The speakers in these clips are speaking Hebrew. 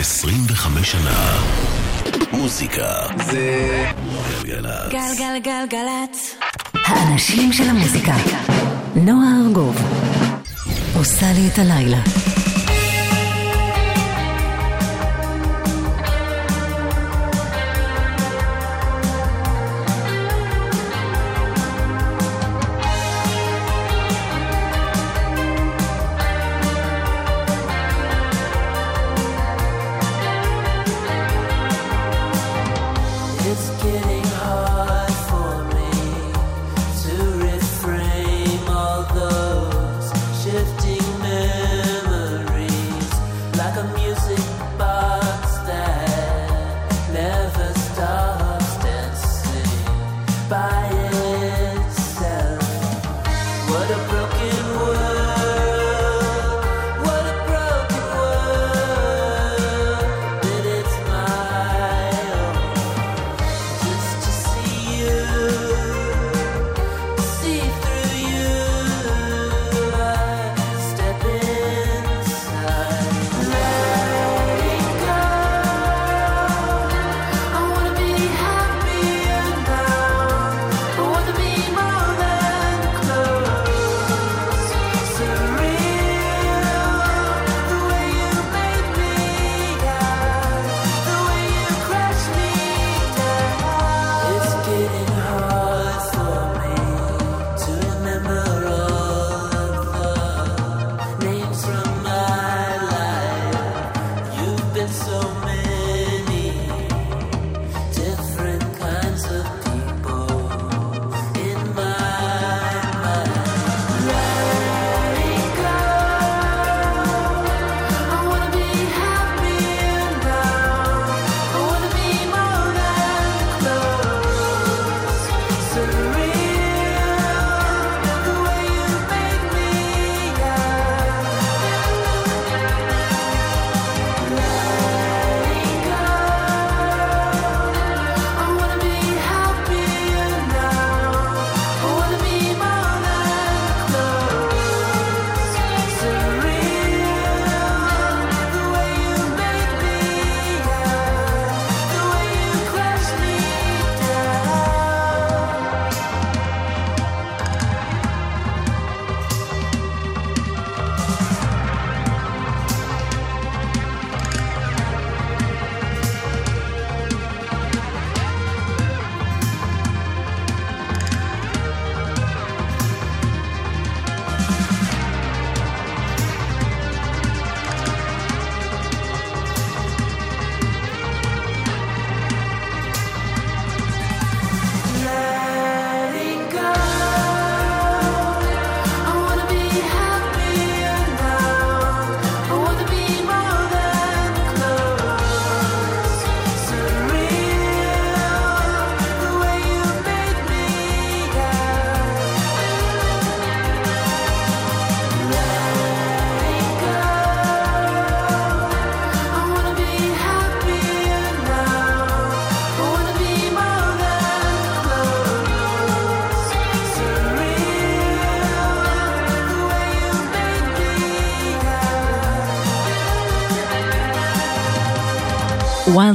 25 שנה. מוזיקה זה גלגלצ. גלגלגלגלצ. האנשים של המוזיקה. נועה ארגוב עושה לי את הלילה.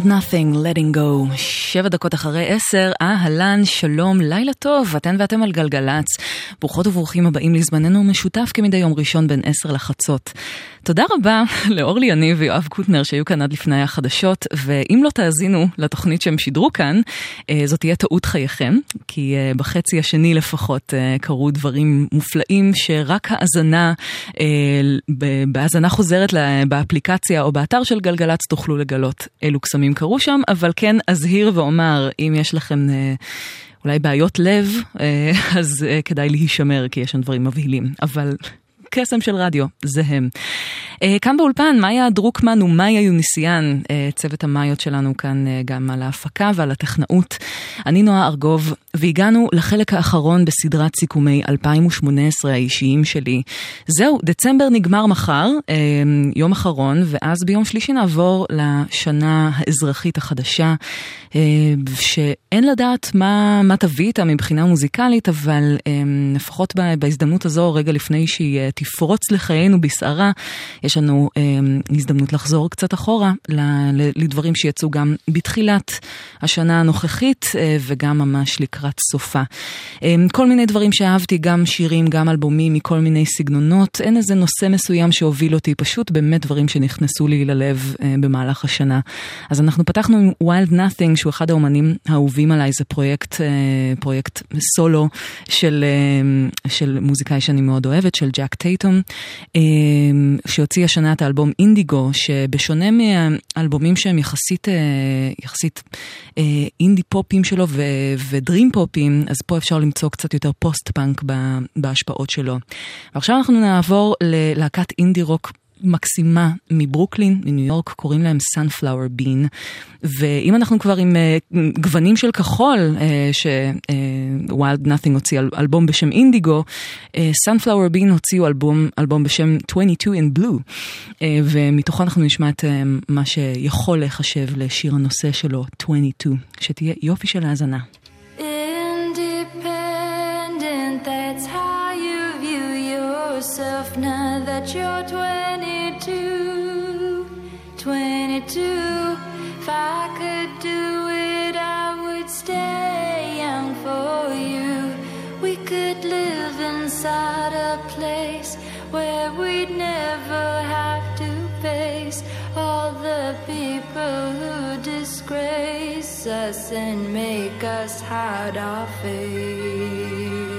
Nothing, Letting Go, שבע דקות אחרי עשר, אהלן, שלום, לילה טוב, אתן ואתם על גלגלצ. ברוכות וברוכים הבאים לזמננו המשותף כמדי יום ראשון בין עשר לחצות. תודה רבה לאורלי יניב ויואב קוטנר שהיו כאן עד לפני החדשות, ואם לא תאזינו לתוכנית שהם שידרו כאן, אה, זאת תהיה טעות חייכם, כי אה, בחצי השני לפחות אה, קרו דברים מופלאים שרק האזנה, בהאזנה חוזרת באפליקציה או באתר של גלגלצ תוכלו לגלות אילו קסמים קרו שם, אבל כן אזהיר ואומר, אם יש לכם... אולי בעיות לב, אז כדאי להישמר, כי יש שם דברים מבהילים. אבל קסם של רדיו, זה הם. אה, כאן באולפן, מאיה דרוקמן ומאיה יוניסיאן, אה, צוות המאיות שלנו כאן אה, גם על ההפקה ועל הטכנאות. אני נועה ארגוב, והגענו לחלק האחרון בסדרת סיכומי 2018 האישיים שלי. זהו, דצמבר נגמר מחר, יום אחרון, ואז ביום שלישי נעבור לשנה האזרחית החדשה, שאין לדעת מה, מה תביא איתה מבחינה מוזיקלית, אבל לפחות בהזדמנות הזו, רגע לפני שהיא תפרוץ לחיינו בסערה, יש לנו אה, הזדמנות לחזור קצת אחורה לדברים שיצאו גם בתחילת השנה הנוכחית אה, וגם ממש לקראת סופה. אה, כל מיני דברים שאהבתי, גם שירים, גם אלבומים מכל מיני סגנונות, אין איזה נושא מסוים שהוביל אותי, פשוט באמת דברים שנכנסו לי ללב אה, במהלך השנה. אז אנחנו פתחנו עם Wild Nothing, שהוא אחד האומנים האהובים עליי, זה פרויקט, פרויקט סולו של, של מוזיקאי שאני מאוד אוהבת, של ג'ק טייטום, שהוציא השנה את האלבום אינדיגו, שבשונה מאלבומים שהם יחסית, יחסית אינדי פופים שלו ו dream פופים, אז פה אפשר למצוא קצת יותר פוסט פאנק בהשפעות שלו. ועכשיו אנחנו נעבור ללהקת אינדי רוק מקסימה מברוקלין, מניו יורק, קוראים להם Sunflower Bean. ואם אנחנו כבר עם uh, גוונים של כחול, uh, ש-Wild uh, Nothing הוציא אל, אלבום בשם Indigo, uh, Sunflower Bean הוציאו אלבום, אלבום בשם 22 in Blue, uh, ומתוכו אנחנו נשמע את uh, מה שיכול להיחשב לשיר הנושא שלו, 22, שתהיה יופי של האזנה. Yourself now that you're 22. 22. If I could do it, I would stay young for you. We could live inside a place where we'd never have to face all the people who disgrace us and make us hide our face.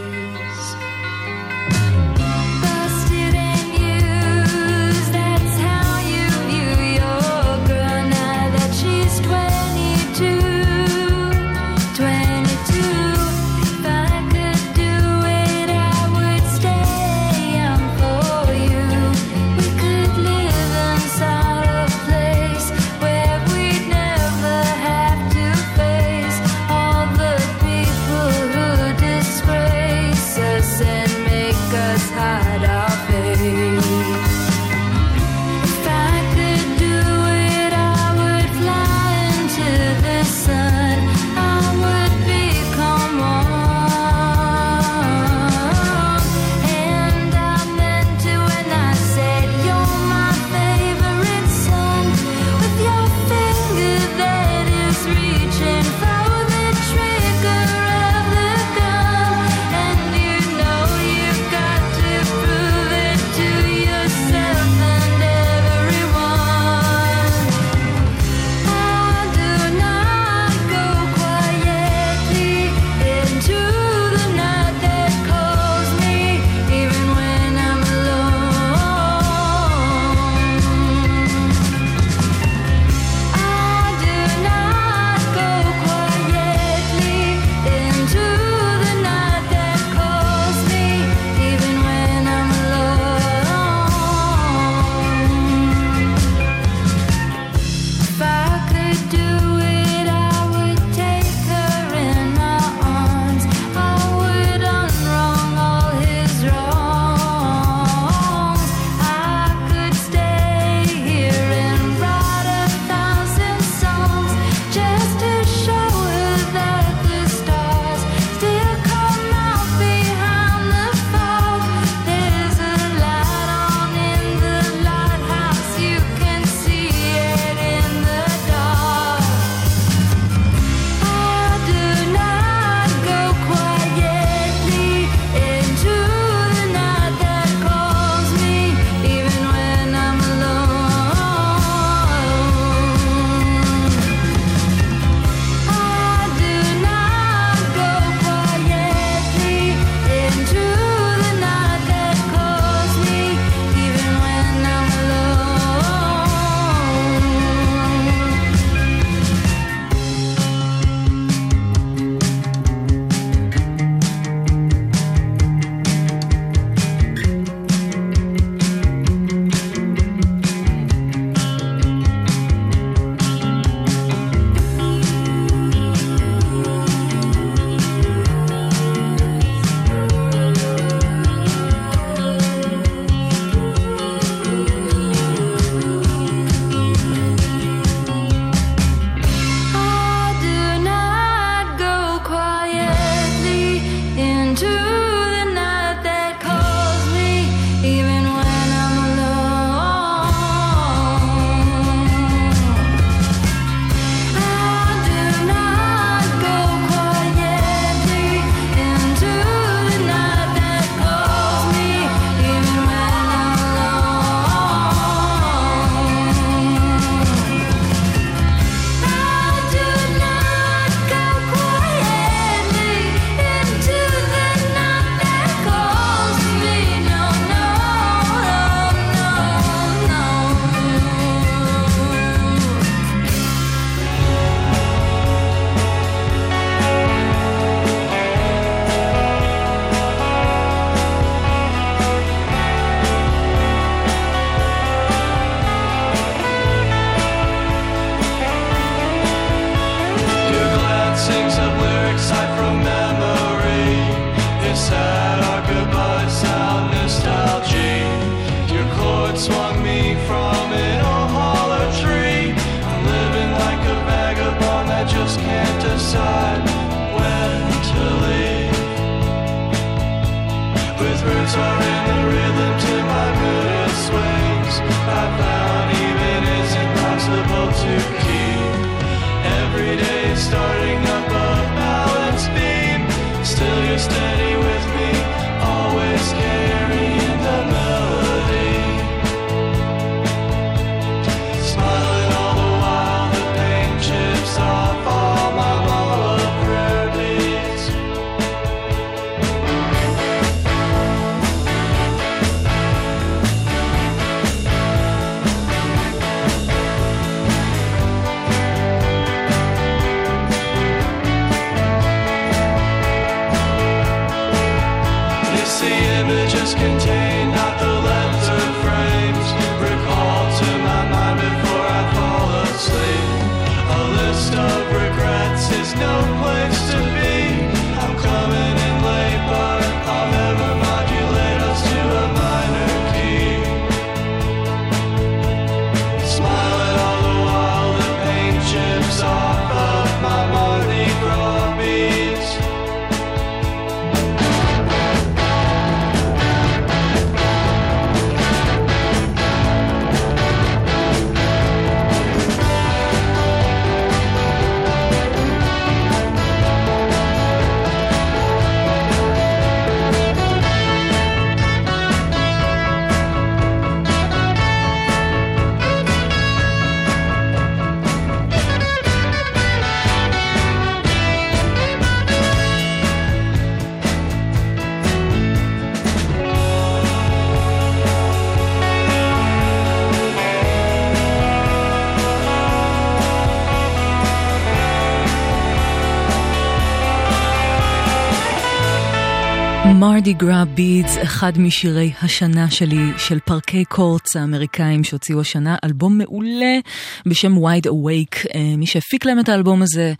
Mardi Gras Beads, אחד משירי השנה שלי, של Parquet Courts האמריקאים שהוציאו השנה, אלבום מעולה בשם Wide Awake. אה, מי שהפיק להם את האלבום הזה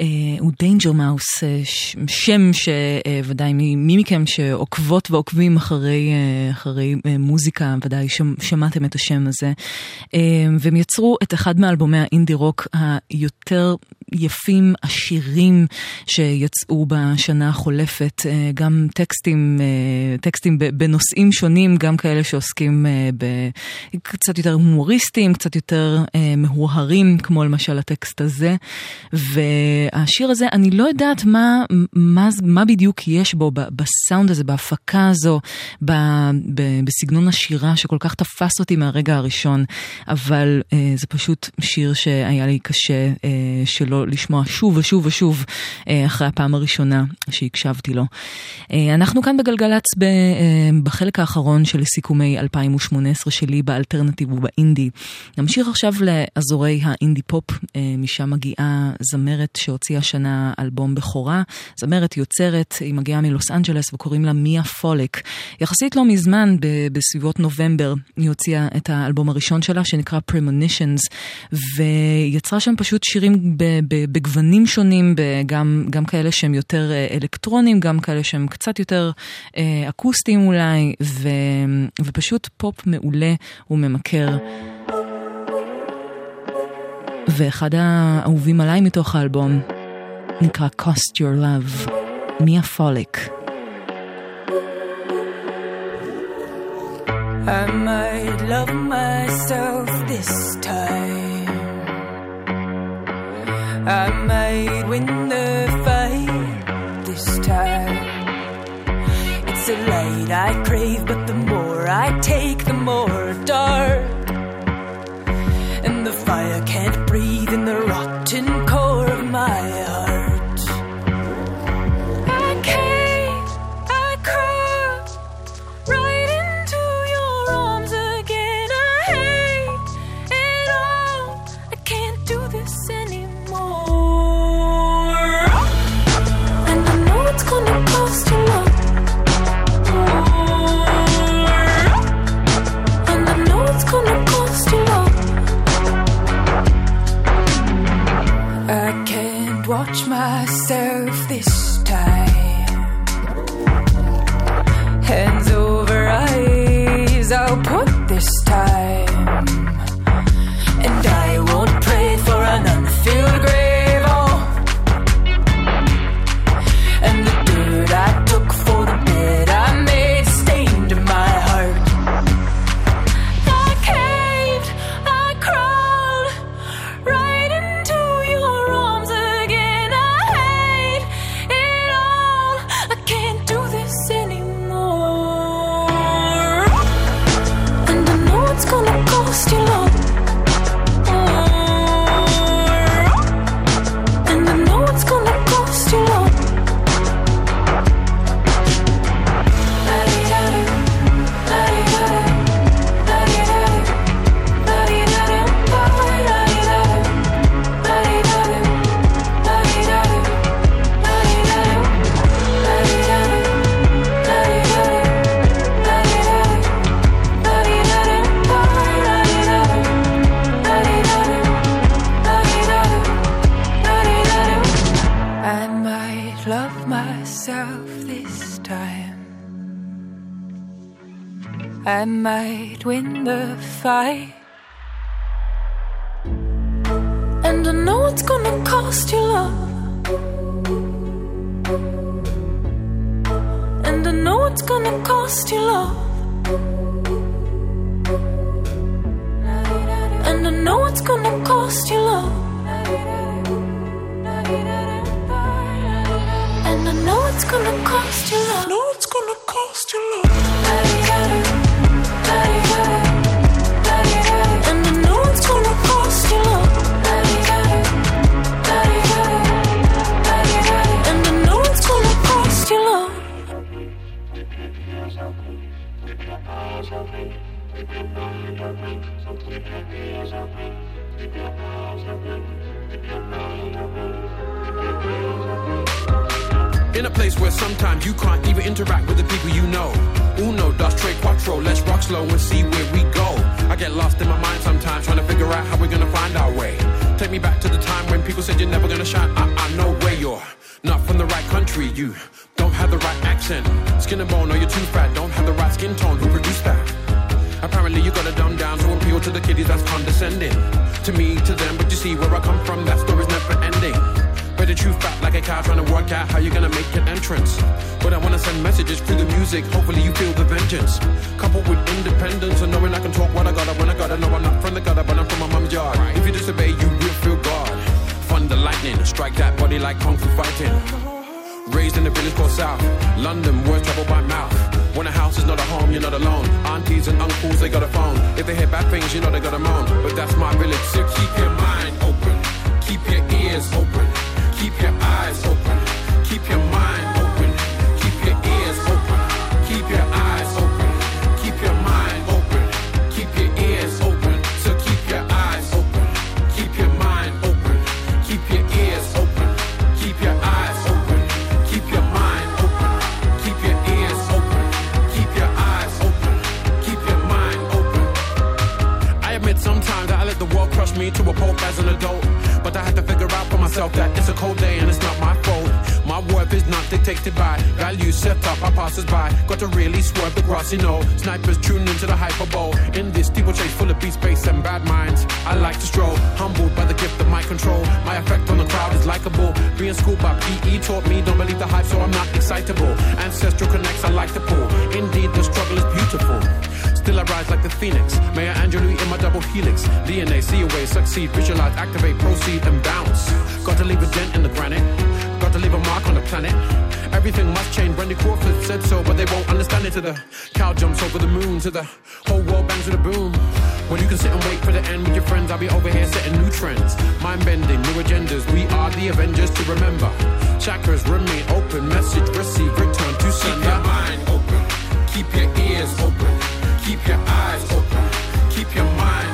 אה, הוא Danger Mouse, אה, שם שוודאי מי מכם שעוקבות ועוקבים אחרי, אחרי מוזיקה, ודאי שמעתם את השם הזה. והם יצרו את אחד מאלבומי האינדי רוק היותר יפים, עשירים, שיצאו בשנה החולפת, גם טקסטים, טקסטים בנושאים שונים, גם כאלה שעוסקים קצת יותר הומוריסטיים, קצת יותר מהורהרים, כמו למשל הטקסט הזה. והשיר הזה, אני לא יודעת מה, מה, מה בדיוק יש בו, בסאונד הזה, בהפקה הזו, בסגנון השירה שכל כך תפס אותי מהרגע הראשון, אבל זה פשוט שיר שהיה לי קשה שלא לשמוע שוב ושוב ושוב אחרי הפעם הראשונה שהקשבתי לו. אנחנו כאן בגלגלצ בחלק האחרון של סיכומי 2018 שלי באלטרנטיב ובאינדי. נמשיך עכשיו לאזורי האינדי פופ, משם מגיעה זמרת שהוציאה השנה אלבום בכורה. זמרת יוצרת, היא מגיעה מלוס אנג'לס וקוראים לה מיה פוליק. יחסית לא מזמן, בסביבות נובמבר, היא הוציאה את האלבום הראשון שלה שנקרא Premonitions, ויצרה שם פשוט שירים בגוונים שונים, גם, גם כאלה שהם יותר אלקטרונים, גם כאלה שהם קצת יותר אקוסטיים אולי, ו, ופשוט פופ מעולה וממכר. ואחד האהובים עליי מתוך האלבום נקרא Cost Your Love, מיה פוליק. I might love myself this time. I might win the fight this time. It's a light I crave, but the more I take, the more dark. And the fire can't breathe in the rotten core of my touch myself. Myself this time. I might win the fight. And I know it's gonna cost you love. And I know it's gonna cost you love. And I know it's gonna cost you love. And I know it's gonna cost you love. No, it's gonna cost you love. And I know it's gonna cost you love. And I know it's gonna cost you love. In a place where sometimes you can't even interact with the people you know. Uno, dos, tres, cuatro, let's rock slow and see where we go. I get lost in my mind sometimes trying to figure out how we're gonna find our way. Take me back to the time when people said you're never gonna shine. I, I know where you're not from the right country. You don't have the right accent. Skin and bone, or you're too fat. Don't have the right skin tone. Who produced that? Apparently you got it dumb down to appeal to the kiddies that's condescending. To me, to them, but you see where I come from, that story's never ending. Better chew fat like a cow trying to work out how you're gonna make an entrance. But I wanna send messages through the music, hopefully you feel the vengeance. Coupled with independence and knowing I can talk what I gotta when I gotta know I'm not from the gutter, but I'm from my mum's yard. If you disobey, you will feel God. Thunder lightning, strike that body like kung fu fighting. Raised in a village called South, London, words travel by mouth. When a house is not a home, you're not alone. Aunties and uncles, they got a phone. If they hear bad things, you know they got a moan. But that's my village, so keep your mind open. Keep your ears open. Keep your eyes open. Keep your mind open. Keep your ears open. Keep your eyes open. Keep your mind open. Keep your ears open. So keep your eyes open. Keep your mind open. Keep your ears open. Keep your eyes open. Keep your mind open. Keep your ears open. Keep your eyes open. Keep your mind open. I admit sometimes that I let the world crush me to a pulp as an adult. But I had to myself that it's a cold day and it's not my fault. My worth is not dictated by values set up by passers by. Got to really swerve the grass, you know. Snipers tune into the hyperbole. In this people chase full of beat space and bad minds. I like to stroll, humbled by the gift of my control. My effect on the crowd is likable. Being schooled by PE taught me don't believe the hype, so I'm not excitable. Ancestral connects, I like to pull. Indeed, the struggle is beautiful. Still I rise like the phoenix. Mayor Angelou in my double helix. DNA, see a way, succeed, visualize, activate, proceed, and bounce. Got to leave a dent in the granite. Got to leave a mark on the planet. Everything must change. Randy Crawford said so, but they won't understand it. To the cow jumps over the moon, to the whole world bangs with a boom. When you can sit and wait for the end with your friends, I'll be over here setting new trends. Mind bending, new agendas. We are the Avengers to remember. Chakras remain open. Message received, return to sender. Keep your mind open. Keep your ears open. Keep your eyes open. Keep your mind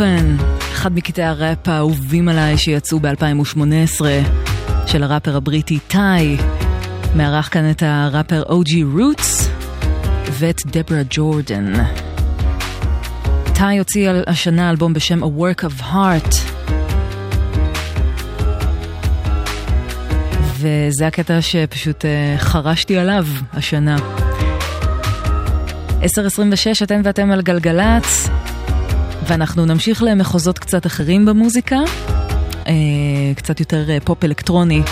Open, אחד מקטעי הראפ האהובים עליי שיצאו ב-2018 של הראפר הבריטי טאי. מארח כאן את הראפר אוג'י רוטס ואת דברה ג'ורדן. טאי הוציא השנה אלבום בשם A Work of Heart. וזה הקטע שפשוט אה, חרשתי עליו השנה. 10.26 אתן ואתם על גלגלצ. ואנחנו נמשיך למחוזות קצת אחרים במוזיקה, אה, קצת יותר אה, פופ אלקטרוני.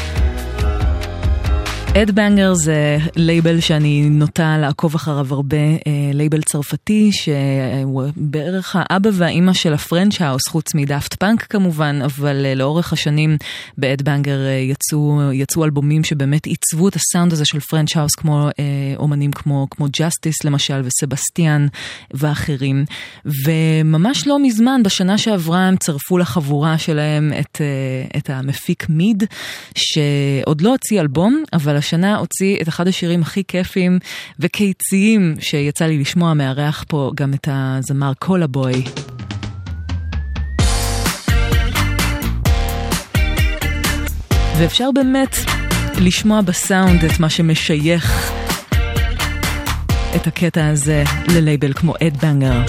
Ed Banger זה לייבל שאני נוטה לעקוב אחריו הרבה, אה, לייבל צרפתי שהוא בערך האבא והאימא של ה French house, חוץ מ Daft Punk כמובן, אבל אה, לאורך השנים ב Ed Banger אה, יצאו, יצאו אלבומים שבאמת עיצבו את הסאונד הזה של French house, כמו אה, אומנים כמו, כמו Justice למשל וסבסטיאן ואחרים. וממש לא מזמן, בשנה שעברה הם צירפו לחבורה שלהם את, אה, את המפיק Myd, שעוד לא הוציא אלבום, אבל השנה הוציא את אחד השירים הכי כיפים וקיציים שיצא לי לשמוע, מארח פה גם את הזמר Cola Boyy. ואפשר באמת לשמוע בסאונד את מה שמשייך את הקטע הזה ללייבל כמו אדבנגר.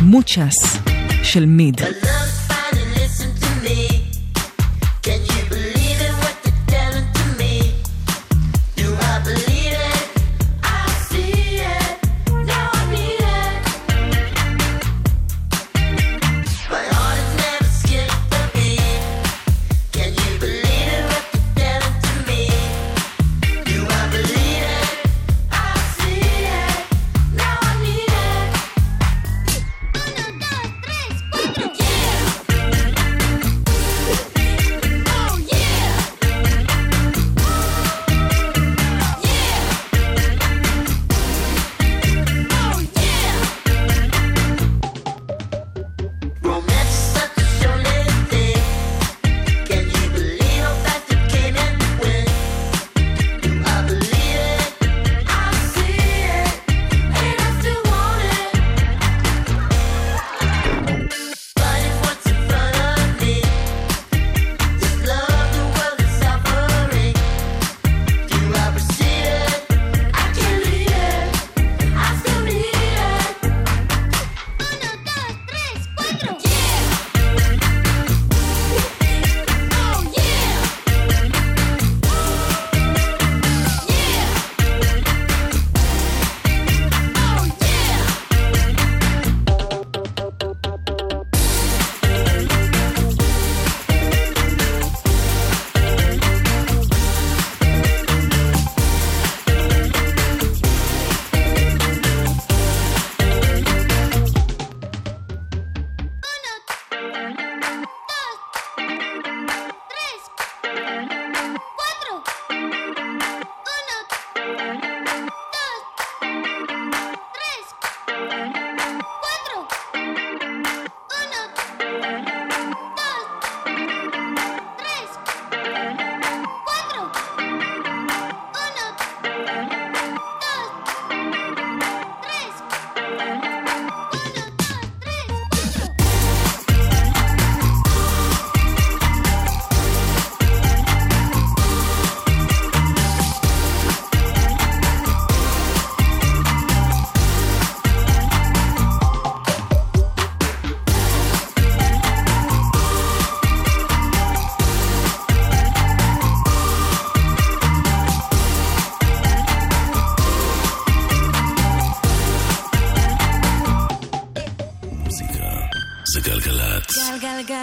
מוצ'ס של מיד.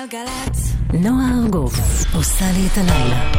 גלגלצ. נועה ארגוב עושה לי את הלילה.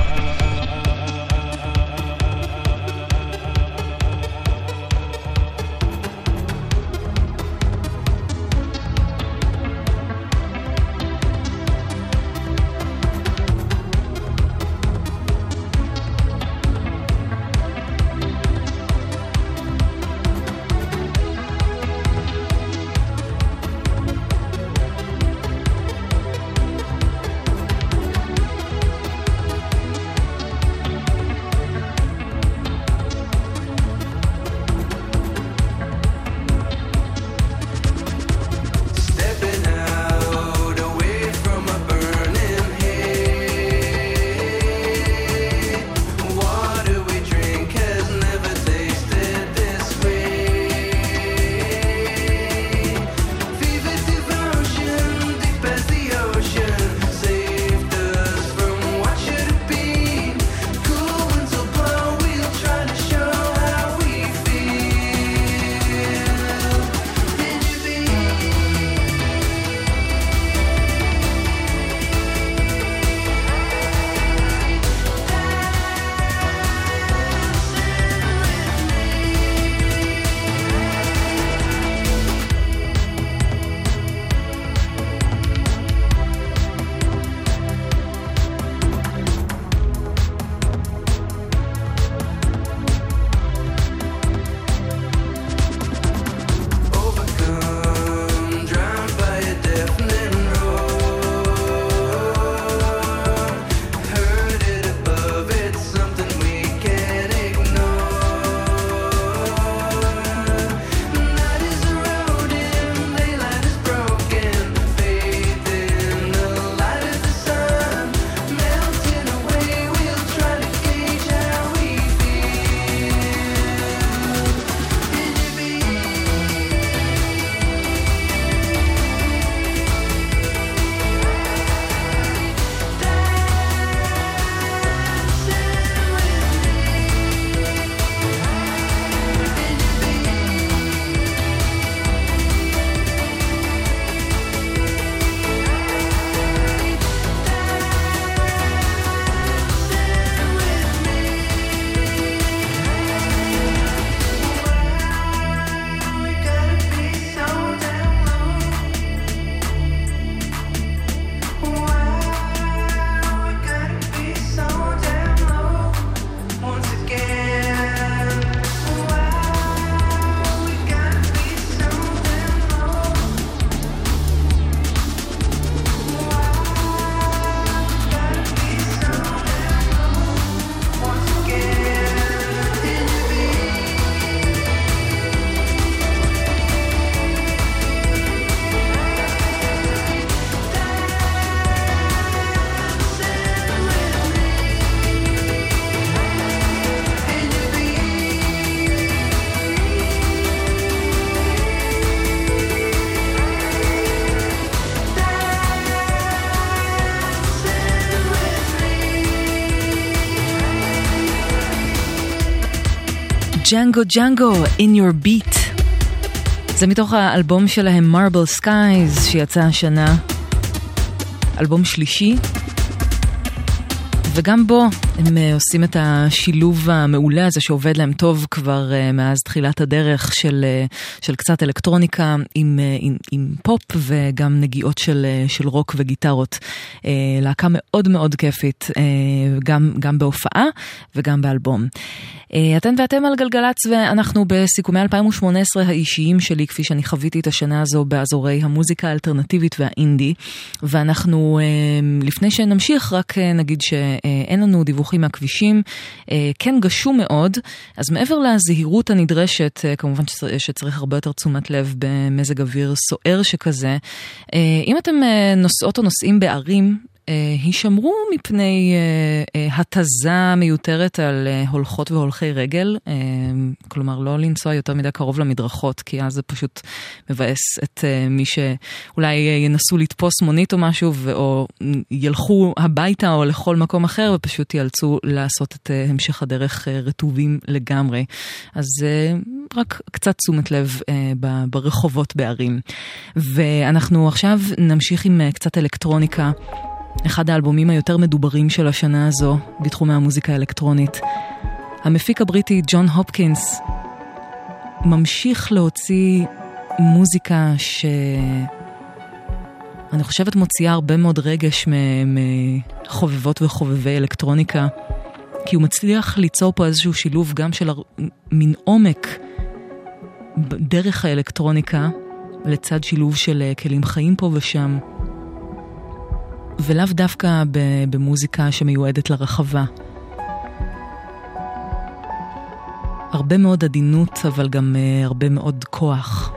ג'אנגו ג'אנגו, In Your Beat. זה מתוך האלבום שלהם Marble Skies שיצא השנה. אלבום שלישי, וגם בו הם uh, עושים את השילוב המעולה הזה שעובד להם טוב כבר uh, מאז תחילת הדרך של, uh, של קצת אלקטרוניקה עם, עם, עם פופ וגם נגיעות של, של רוק וגיטרות. להקה מאוד מאוד כיפית, גם, גם בהופעה וגם באלבום. אתן ואתם על גלגלצ ואנחנו בסיכומי 2018 האישיים שלי כפי שאני חוויתי את השנה הזו באזורי המוזיקה האלטרנטיבית והאינדי. ואנחנו לפני שנמשיך רק נגיד ש... אין לנו דיווחים מהכבישים, אה, כן גשום מאוד, אז מעבר לזהירות הנדרשת, אה, כמובן שצריך הרבה יותר תשומת לב במזג אוויר סוער שכזה, אה, אם אתם נוסעות או נוסעים בערים, הישמרו מפני התזה מיותרת על הולכות והולכי רגל, כלומר לא לנסוע יותר מדי קרוב למדרכות, כי אז זה פשוט מבאס את מי שאולי ינסו לתפוס מונית או משהו, או ילכו הביתה או לכל מקום אחר ופשוט ייאלצו לעשות את המשך הדרך רטובים לגמרי. אז רק קצת תשומת לב ברחובות בערים. ואנחנו עכשיו נמשיך עם קצת אלקטרוניקה. אחד האלבומים היותר מדוברים של השנה הזו בתחומי המוזיקה האלקטרונית. המפיק הבריטי ג'ון הופקינס ממשיך להוציא מוזיקה שאני חושבת מוציאה הרבה מאוד רגש מחובבות וחובבי אלקטרוניקה, כי הוא מצליח ליצור פה איזשהו שילוב גם של מין עומק דרך האלקטרוניקה, לצד שילוב של כלים חיים פה ושם. ולאו דווקא במוזיקה שמיועדת לרחבה. הרבה מאוד עדינות, אבל גם uh, הרבה מאוד כוח.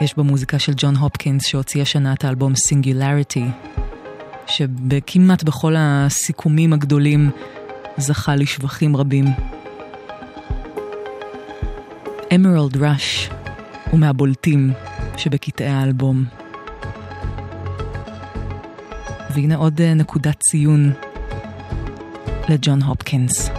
יש במוזיקה של ג'ון הופקינס שהוציא השנה את האלבום סינגולריטי, שכמעט בכל הסיכומים הגדולים זכה לשבחים רבים. אמרלד ראש הוא מהבולטים שבקטעי האלבום. והנה עוד אה, נקודת ציון לג'ון הופקינס.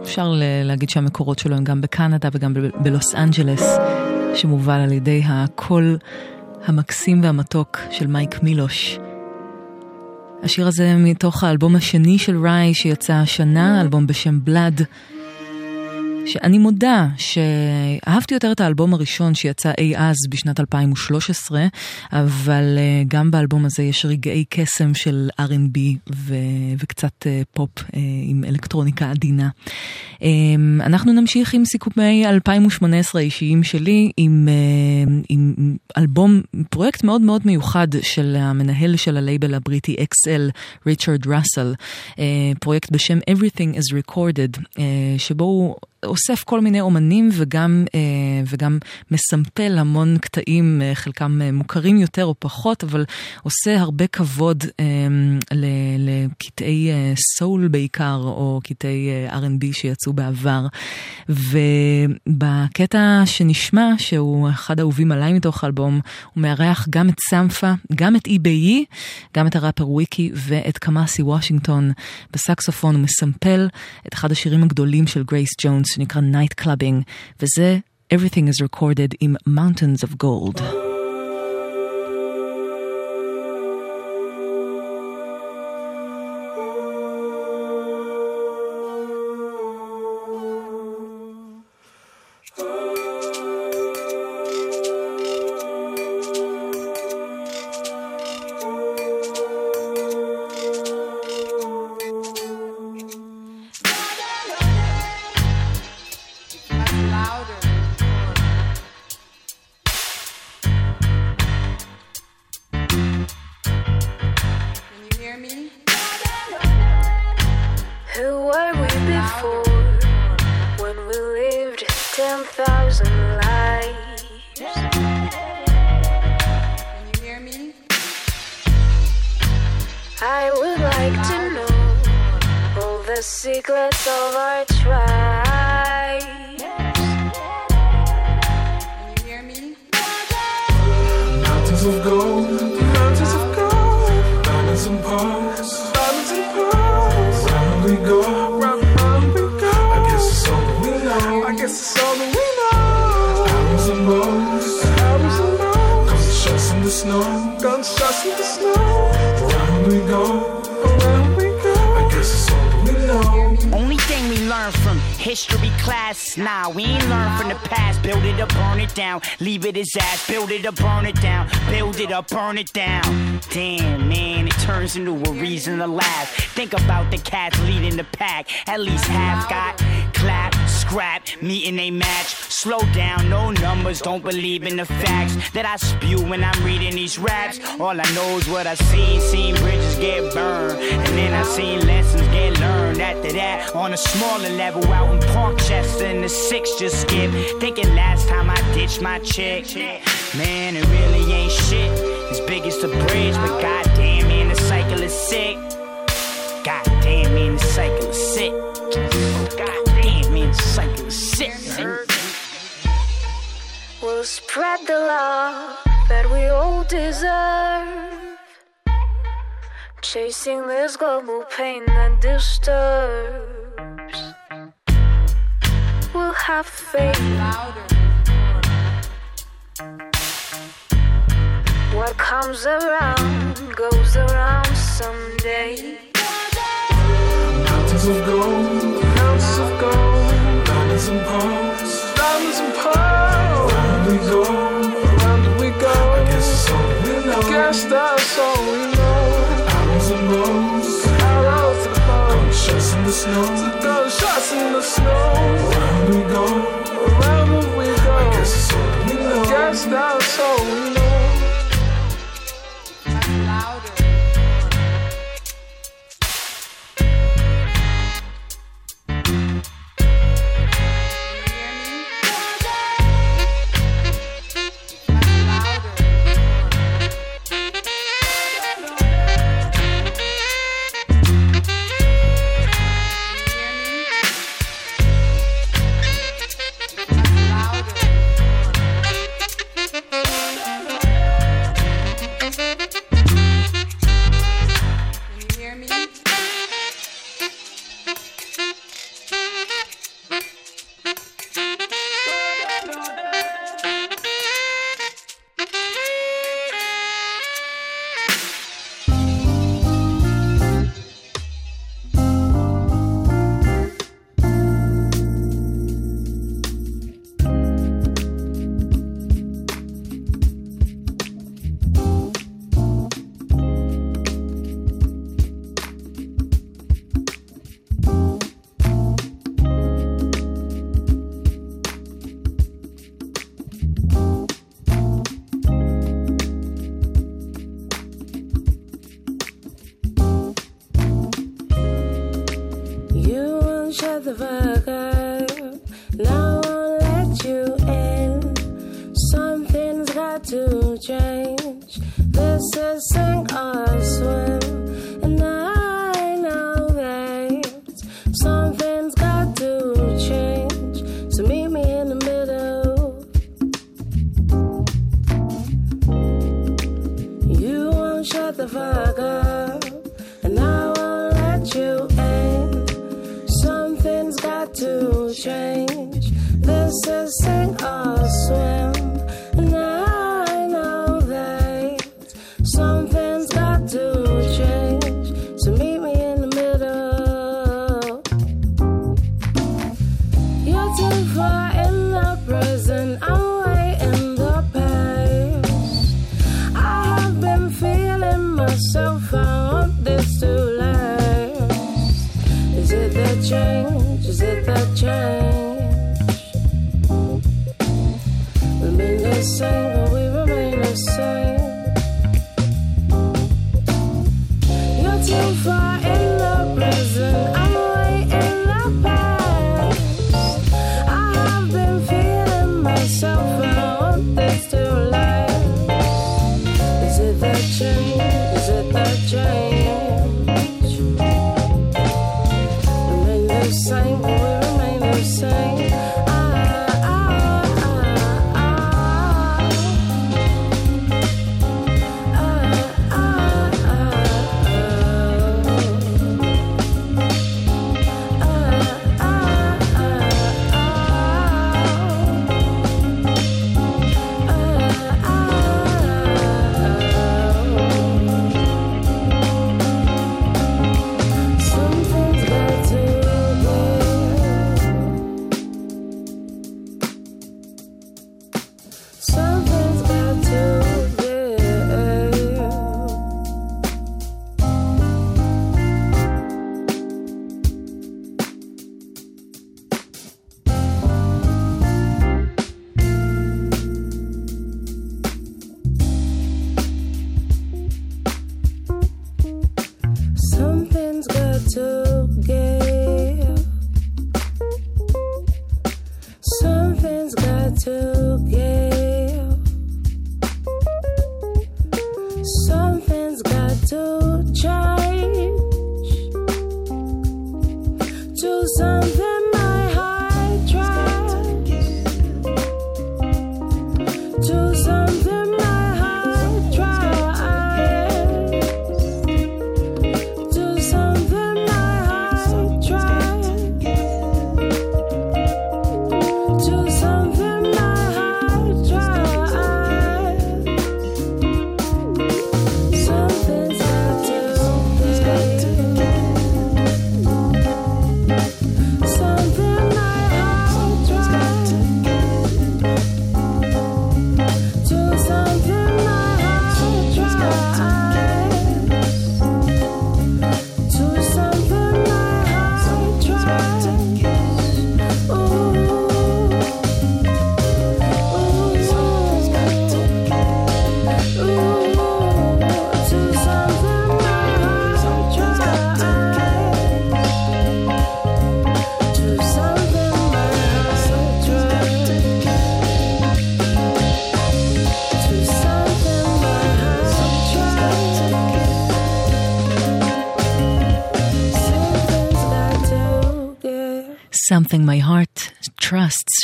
שאפשר להגיד שהמקורות שלו הם גם בקנדה וגם בלוס אנג'לס, שמובל על ידי הקול המקסים והמתוק של מייק מילוש. השיר הזה מתוך האלבום השני של ראי שיצא השנה, אלבום בשם בלאד. שאני מודה שאהבתי יותר את האלבום הראשון שיצא אי אז בשנת 2013, אבל אה, גם באלבום הזה יש רגעי קסם של R&B ו- וקצת אה, פופ אה, עם אלקטרוניקה עדינה. אה, אנחנו נמשיך עם סיכומי 2018 האישיים שלי עם, עם אלבום, פרויקט מאוד מאוד מיוחד של המנהל של הלייבל הבריטי XL, ריצ'רד ראסל, פרויקט בשם Everything is Recorded, שבו הוא אוסף כל מיני אומנים וגם, אה, וגם מסמפל המון קטעים, אה, חלקם אה, מוכרים יותר או פחות, אבל עושה הרבה כבוד לקטעי סול בעיקר, או קטעי R&B שיצאו בעבר. ובקטע שנשמע, שהוא אחד האהובים עליי מתוך האלבום, הוא מארח גם את סמפה, גם את Ibeyi, גם את הראפר וויקי ואת קמאסי וושינגטון. בסקסופון הוא מסמפל את אחד השירים הגדולים של גרייס ג'ונס, שנקרא Night Clubbing, וזה Everything is Recorded עם Mountains of Gold. It or burn it down. Damn, man, it turns into a reason to laugh. Think about the cats leading the pack. At least half got scrap, meeting a match. Slow down, no numbers, don't believe in the facts that I spew when I'm reading these raps. All I know is what I seen, seen bridges get burned, and then I seen lessons get learned. After that, on a smaller level, out in Parkchester, and the six just skip. Thinking last time I ditched my chick, man, it really ain't shit. As big as the bridge, but goddamn, man, the cycle is sick. Goddamn, man, the cycle is sick. Spread the love that we all deserve. Chasing this global pain that disturbs. We'll have faith. What comes around goes around someday. Mountains of gold, mountains of gold, diamonds and pearls, we know. I all we know. Arrows and bows, arrows to the bow. Gunshots in the snow, gunshots in the snow. Round we go, round we go. I guess it's all we know. I guess that's all we know.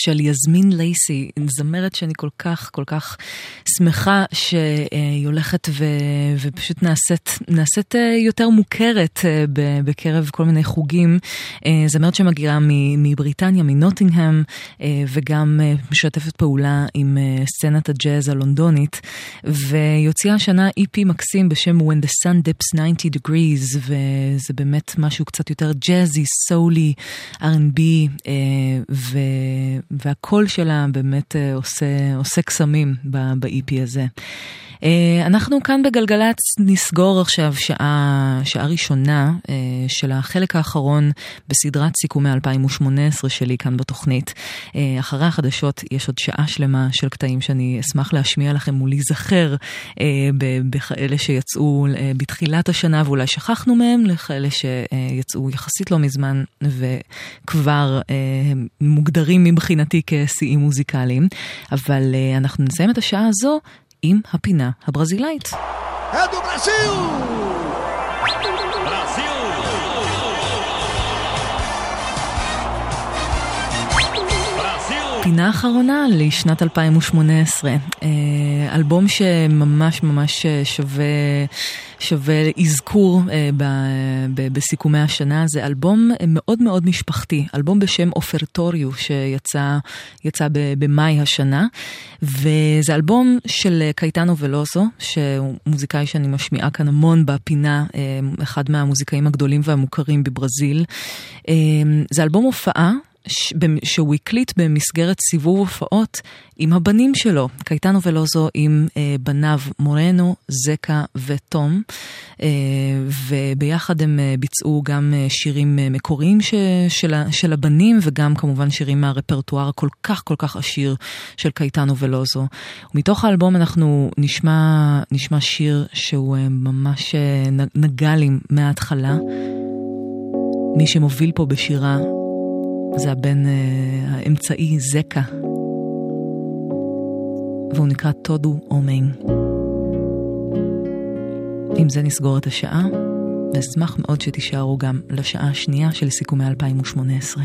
של יזמין לייסי, זמרת שאני כל כך כל כך שמחה שהיא הולכת ו, ופשוט נעשית, נעשית אה, יותר מוכרת אה, בקרב כל מיני חוגים. אה, זמרת שמגיעה מבריטניה, מנוטינגהם, וגם משתפת פעולה עם סצנת הג'אז הלונדונית, והיא הוציאה השנה EP מקסים בשם When the Sun Dips 90 Degrees, וזה באמת משהו קצת יותר ג'אזי, סולי, R&B. והקול שלה באמת עושה, עושה קסמים ב-EP הזה. אה, אנחנו כאן בגלגלצ נסגור עכשיו שעה, שעה ראשונה אה, של החלק האחרון בסדרת סיכומי 2018 שלי כאן בתוכנית. אה, אחרי החדשות יש עוד שעה שלמה של קטעים שאני אשמח להשמיע לכם ולהיזכר ב- בכאלה שיצאו בתחילת השנה ואולי שכחנו מהם, לכאלה שיצאו יחסית לא מזמן וכבר מוגדרים מבחינתי כשיאים מוזיקליים. אבל אנחנו נסיים את השעה הזו עם הפינה הברזילאית. É do פינה אחרונה לשנת 2018, אה, אלבום שממש ממש אה, שווה, שווה אזכור אה, בסיכומי השנה, זה אלבום מאוד מאוד משפחתי, אלבום בשם אופרטוריו שיצא במאי השנה, וזה אלבום של קייטנו ולוזו, שהוא מוזיקאי שאני משמיעה כאן המון בפינה, אחד מהמוזיקאים הגדולים והמוכרים בברזיל. זה אלבום הופעה. שהוא הקליט במסגרת סיבוב הופעות עם הבנים שלו, קייטנו ולוזו עם אה, בניו מורנו, זקה ותום, אה, וביחד הם אה, ביצעו גם אה, שירים אה, מקוריים ש, של, של הבנים וגם כמובן שירים מהרפרטואר הכל כך כל כך עשיר של קייטנו ולוזו. ומתוך האלבום אנחנו נשמע, נשמע שיר שהוא אה, ממש אה, נגע לי מההתחלה. מי שמוביל פה בשירה זה הבן uh, האמצעי זקה, והוא נקרא טודו אומן. עם זה נסגור את השעה, ואשמח מאוד שתישארו גם לשעה השנייה של סיכומי 2018.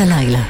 הלילה.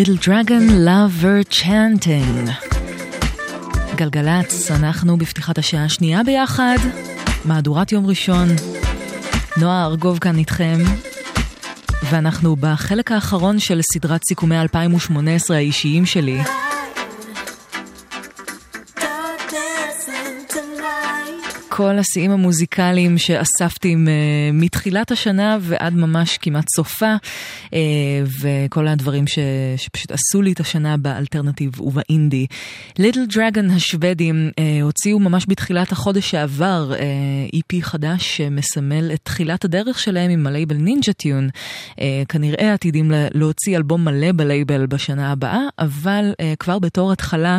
Little Dragon Lover Chanting. גלגלצ, אנחנו בפתיחת השעה השנייה ביחד, מהדורת יום ראשון. נועה ארגוב כאן איתכם, ואנחנו בחלק האחרון של סדרת סיכומי 2018 האישיים שלי. כל השיאים המוזיקליים שאספתי מתחילת השנה ועד ממש כמעט סופה, וכל הדברים ש, שפשוט עשו לי את השנה באלטרנטיב ובאינדי. ליטל דרגון השוודים אה, הוציאו ממש בתחילת החודש שעבר אה, EP חדש שמסמל את תחילת הדרך שלהם עם הלייבל נינג'ה טיון. אה, כנראה עתידים להוציא אלבום מלא בלייבל בשנה הבאה, אבל אה, כבר בתור התחלה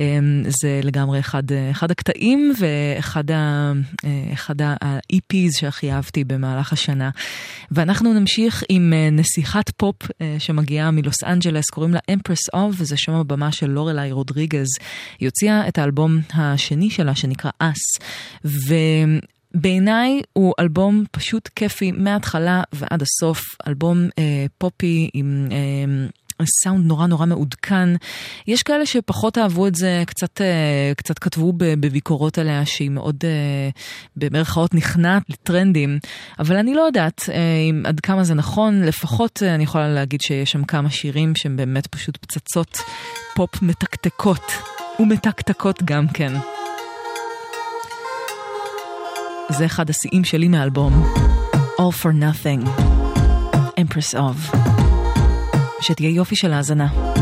אה, זה לגמרי אחד, אה, אחד הקטעים ואחד ה... אה, אחד ה-EPs שהכי אהבתי במהלך השנה. ואנחנו נמשיך עם אה, נסיכת פופ אה, שמגיעה מלוס אנג'לס, קוראים לה Empress of, וזה שם הבמה של לורלי רודריגז. היא הוציאה את האלבום השני שלה שנקרא Us. ו... בעיניי הוא אלבום פשוט כיפי מההתחלה ועד הסוף, אלבום אה, פופי עם אה, סאונד נורא נורא מעודכן. יש כאלה שפחות אהבו את זה, קצת, אה, קצת כתבו בביקורות עליה שהיא מאוד אה, במרכאות נכנעת לטרנדים, אבל אני לא יודעת אה, אם, עד כמה זה נכון, לפחות אני יכולה להגיד שיש שם כמה שירים שהם באמת פשוט פצצות פופ מתקתקות, ומתקתקות גם כן. זה אחד השיאים שלי מהאלבום, All for Nothing, Empress of. שתהיה יופי של האזנה.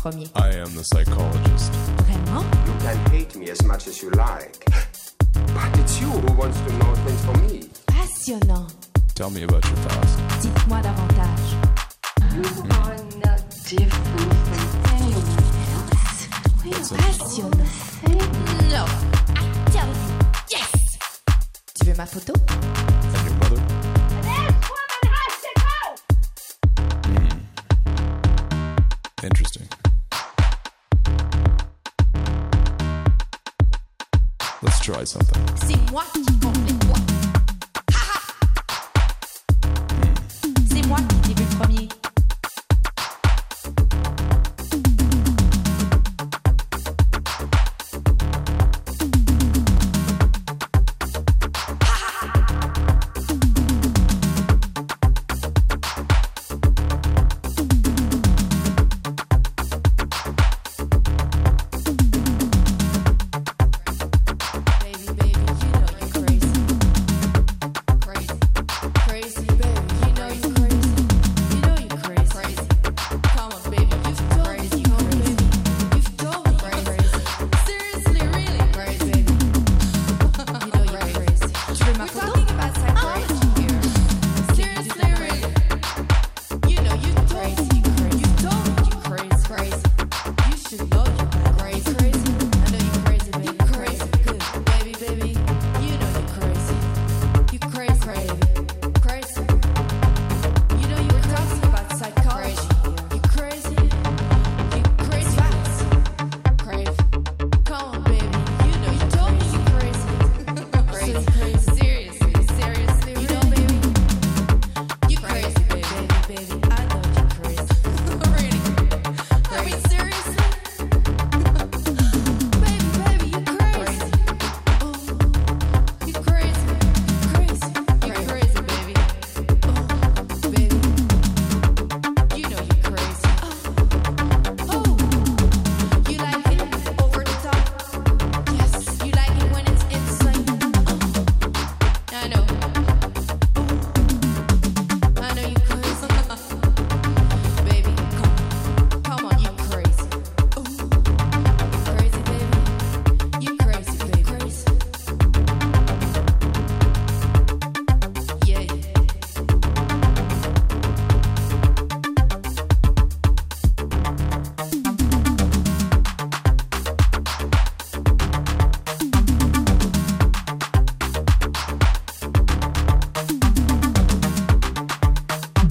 premier.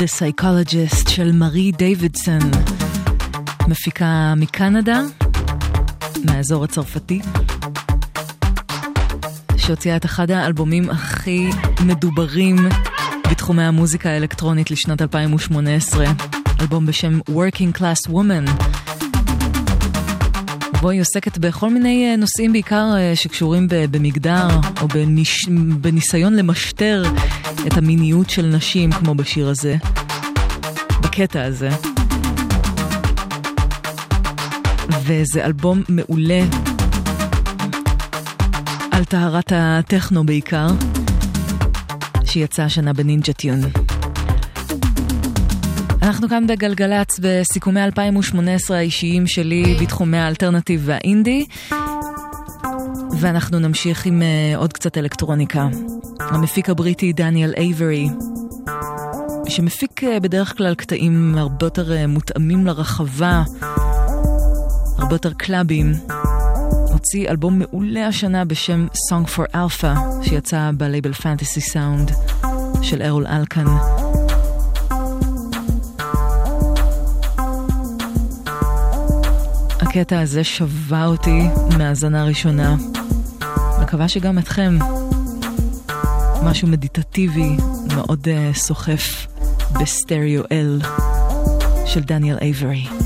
The Psychologist של מארי דיווידסון, מפיקה מקנדה, מהאזור הצרפתי, שהוציאה את אחד האלבומים הכי מדוברים בתחומי המוזיקה האלקטרונית לשנת 2018, אלבום בשם Working Class Woman. בו היא עוסקת בכל מיני אה, נושאים בעיקר אה, שקשורים במגדר או בניש... בניסיון למשטר את המיניות של נשים, כמו בשיר הזה. הקטע הזה. וזה אלבום מעולה על טהרת הטכנו בעיקר, שיצא השנה בנינג'ה טיון. אנחנו כאן בגלגלצ בסיכומי 2018 האישיים שלי בתחומי האלטרנטיב והאינדי, ואנחנו נמשיך עם אה, עוד קצת אלקטרוניקה. המפיק הבריטי דניאל אייברי שמפיק אה, בדרך כלל קטעים הרבה יותר אה, מותאמים לרחבה, הרבה יותר קלאבים. הוציא אלבום מעולה השנה בשם Song for Alpha, שיצא בלייבל פנטסי סאונד של ארול אלקן. הקטע הזה שווה אותי מהאזנה הראשונה. מקווה שגם אתכם. משהו מדיטטיבי, מאוד אה, סוחף. uh, בסטריאו אל של דניאל אייברי.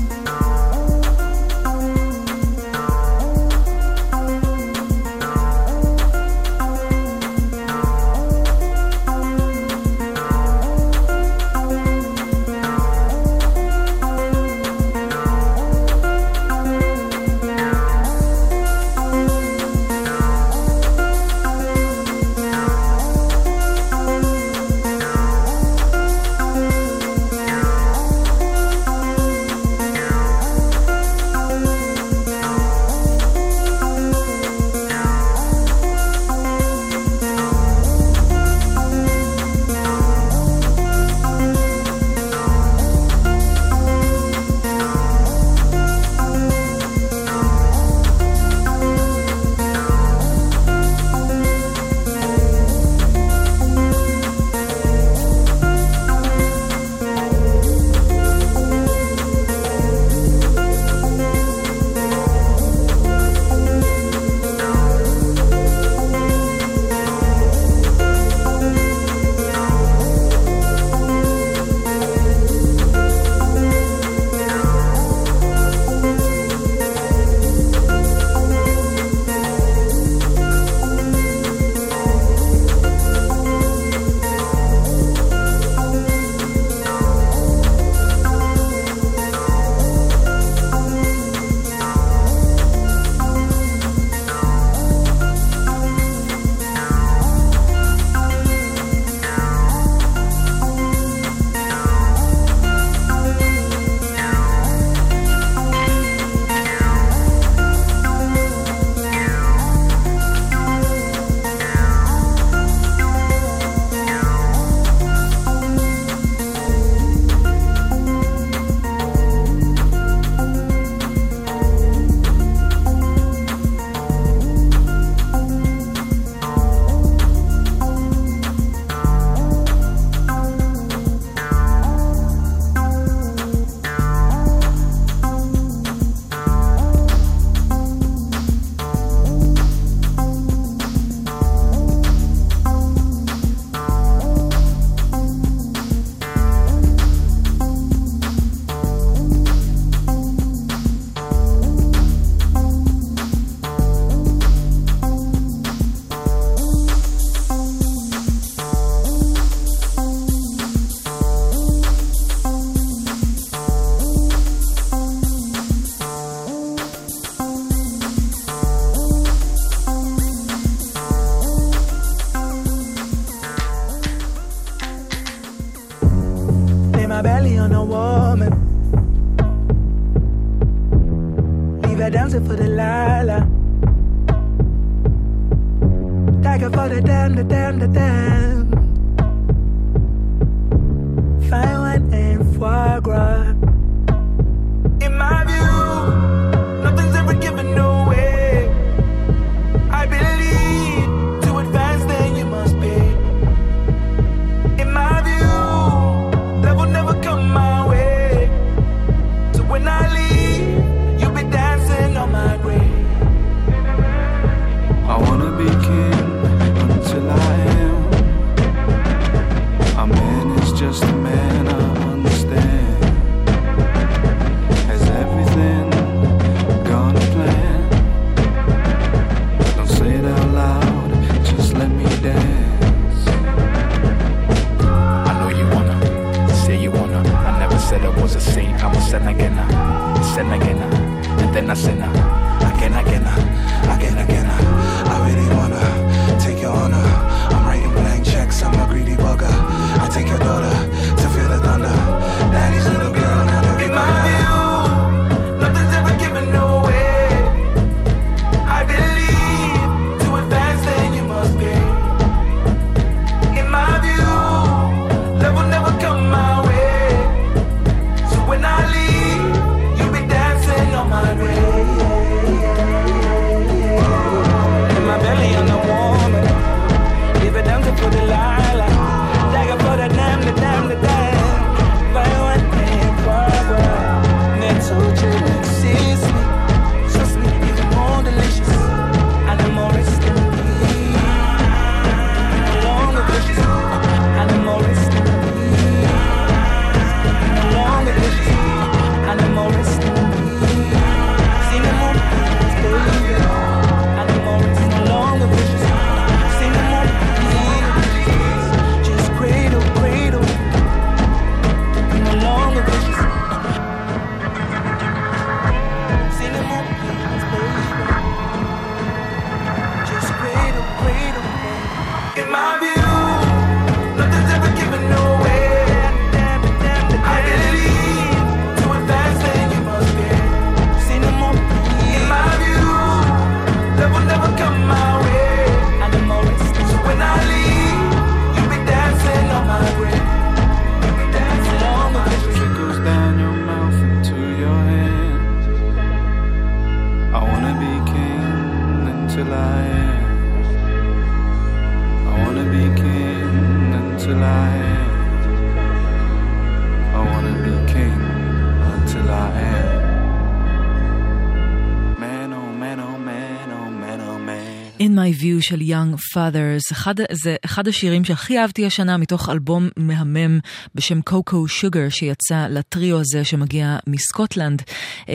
In My View של Young Fathers, אחד, זה אחד השירים שהכי אהבתי השנה מתוך אלבום מהמם בשם Coco Sugar שיצא לטריו הזה שמגיע מסקוטלנד, אה,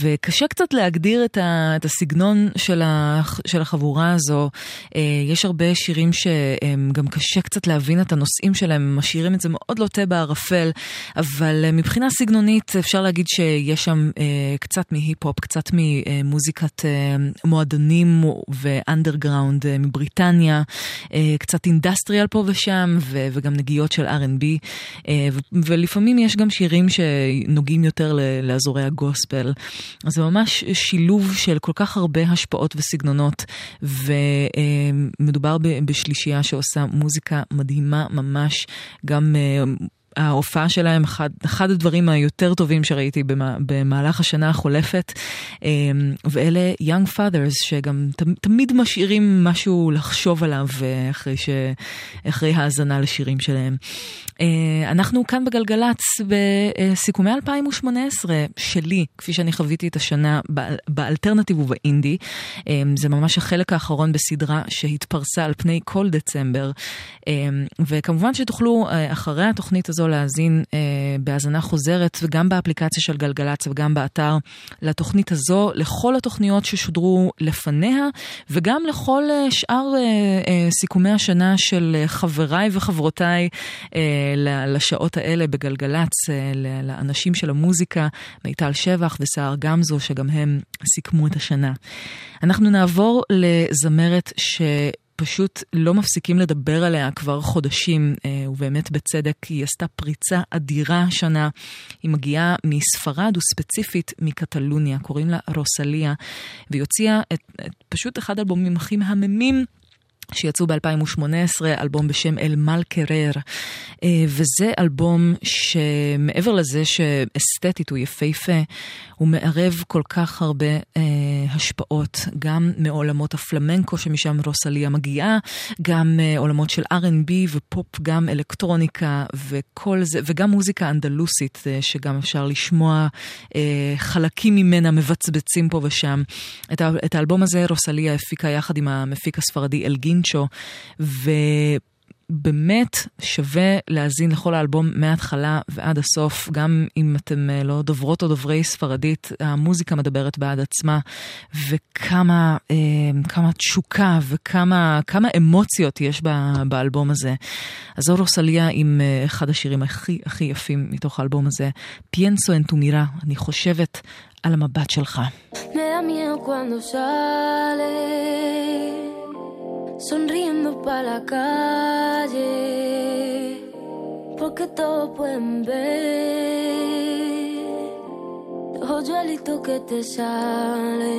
וקשה קצת להגדיר את, ה, את הסגנון של, ה, של החבורה הזו. אה, יש הרבה שירים שגם קשה קצת להבין את הנושאים שלהם, משאירים את זה מאוד לוטה בערפל, אבל אה, מבחינה סגנונית אפשר להגיד שיש שם קצת מהיפ-הופ, קצת ממוזיקת מועדונים ואנדר. אנדרגראונד אה, מבריטניה, אה, קצת אינדסטריאל פה ושם, וגם נגיעות של R&B, אה, ולפעמים יש גם שירים שנוגעים יותר לאזורי הגוספל. אז זה ממש שילוב של כל כך הרבה השפעות וסגנונות, ומדובר בשלישייה שעושה מוזיקה מדהימה ממש, גם... ההופעה שלהם, אחד, אחד הדברים היותר טובים שראיתי במה, במהלך השנה החולפת, אמ, ואלה יונג פאדרס, שגם תמיד משאירים משהו לחשוב עליו אה, אחרי, ש, אחרי האזנה לשירים שלהם. אה, אנחנו כאן בגלגלצ בסיכומי 2018 שלי, כפי שאני חוויתי את השנה באלטרנטיב ובאינדי. אה, זה ממש החלק האחרון בסדרה שהתפרסה על פני כל דצמבר. אה, וכמובן שתוכלו אחרי התוכנית הזו להאזין בהאזנה חוזרת, וגם באפליקציה של גלגלצ וגם באתר, לתוכנית הזו, לכל התוכניות ששודרו לפניה, וגם לכל שאר סיכומי השנה של חבריי וחברותיי. לשעות האלה בגלגלצ, אה, לאנשים של המוזיקה, מיטל שבח וסהר גמזו, שגם הם סיכמו את השנה. אנחנו נעבור לזמרת ש... פשוט לא מפסיקים לדבר עליה כבר חודשים, אה, ובאמת בצדק, היא עשתה פריצה אדירה השנה. היא מגיעה מספרד וספציפית מקטלוניה, קוראים לה רוסליה, והיא הוציאה את, את פשוט אחד האלבומים הכי מהממים שיצאו ב-2018, אלבום בשם אל מל קרר, אה, וזה אלבום שמעבר לזה שאסתטית הוא יפהפה, הוא מערב כל כך הרבה אה, השפעות, גם מעולמות הפלמנקו שמשם רוסליה מגיעה, גם אה, עולמות של R&B ופופ, גם אלקטרוניקה וכל זה, וגם מוזיקה אנדלוסית, אה, שגם אפשר לשמוע אה, חלקים ממנה מבצבצים פה ושם. את, את האלבום הזה רוסליה הפיקה יחד עם המפיק הספרדי אל גינצ'ו, ו... באמת שווה להאזין לכל האלבום מההתחלה ועד הסוף, גם אם אתם אה, לא דוברות או דוברי ספרדית, המוזיקה מדברת בעד עצמה, וכמה אה, כמה תשוקה וכמה כמה אמוציות יש באלבום הזה. אז זו רוסליה עם אה, אחד השירים הכי הכי יפים מתוך האלבום הזה, פיאנסו אנטומירה, אני חושבת על המבט שלך. Sonriendo pa' la calle, porque todos pueden ver los que te salen.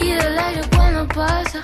Y el aire cuando pasa,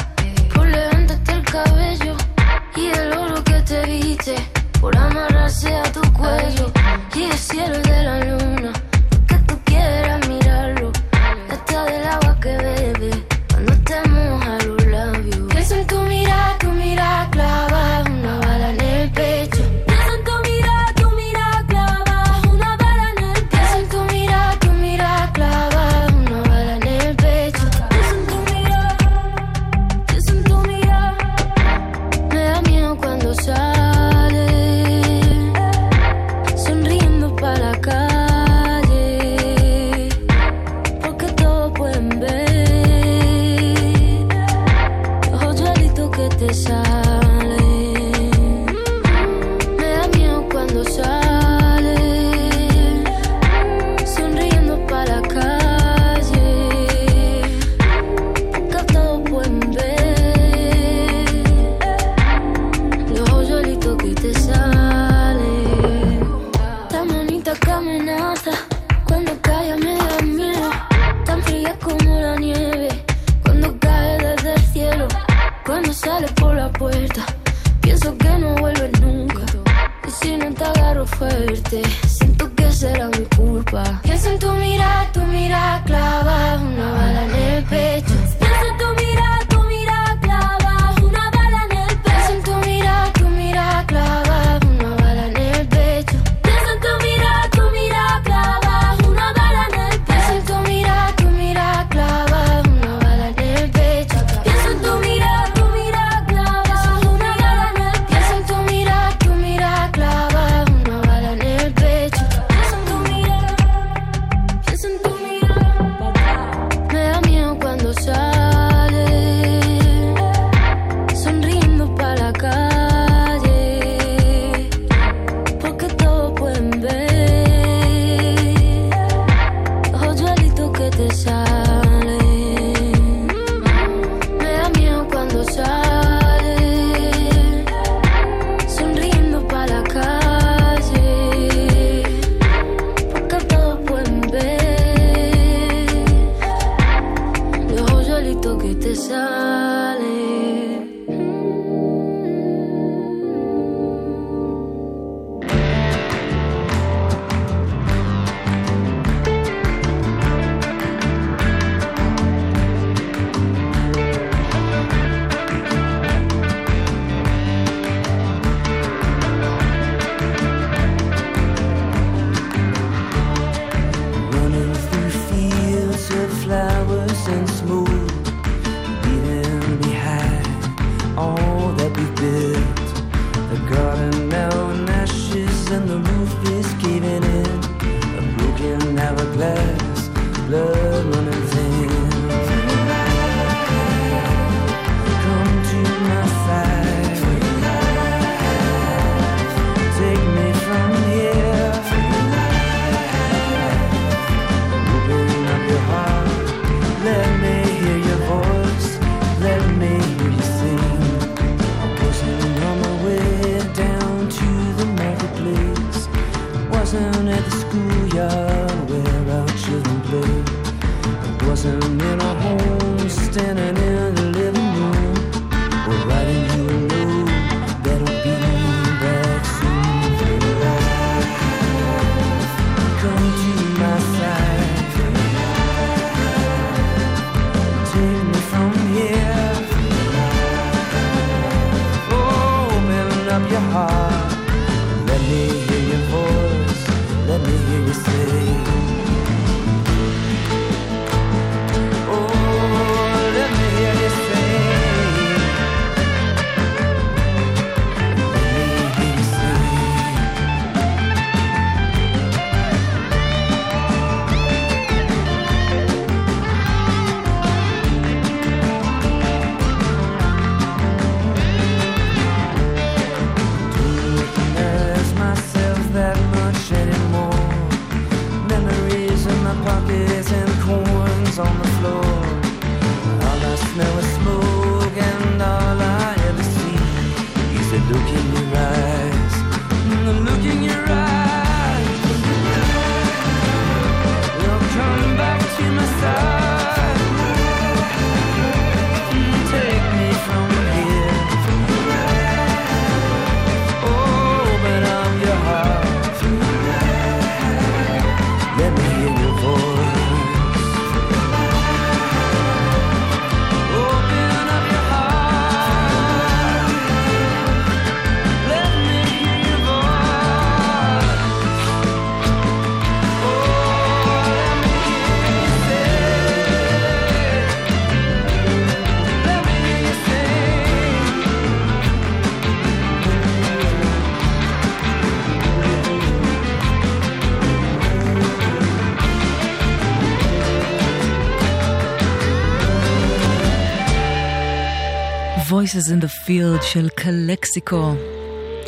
Voices in the Field של קלקסיקו,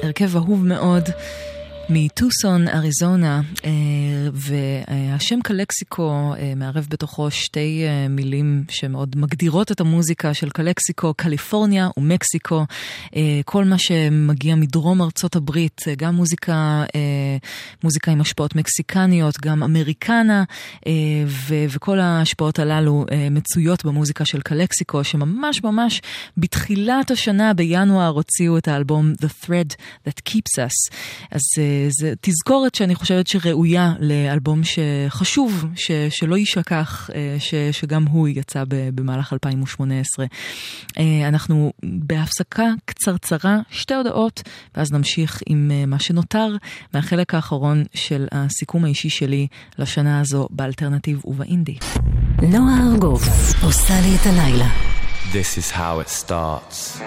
הרכב אהוב מאוד מטוסון, אריזונה, אה, והשם קלקסיקו אה, מערב בתוכו שתי אה, מילים שמאוד מגדירות את המוזיקה של קלקסיקו, קליפורניה ומקסיקו. אה, כל מה שמגיע מדרום ארצות הברית, גם מוזיקה, מוזיקה עם השפעות מקסיקניות, גם אמריקנה, וכל ההשפעות הללו מצויות במוזיקה של קלקסיקו, שממש ממש בתחילת השנה, בינואר, הוציאו את האלבום The Thread That Keeps Us. אז זו תזכורת שאני חושבת שראויה ל... אלבום שחשוב, ש, שלא יישכח, אה, ש, שגם הוא יצא במהלך 2018. אה, אנחנו בהפסקה קצרצרה, שתי הודעות, ואז נמשיך עם אה, מה שנותר מהחלק האחרון של הסיכום האישי שלי לשנה הזו באלטרנטיב ובאינדי. נועה ארגוף עושה לי את הלילה. This is how it starts.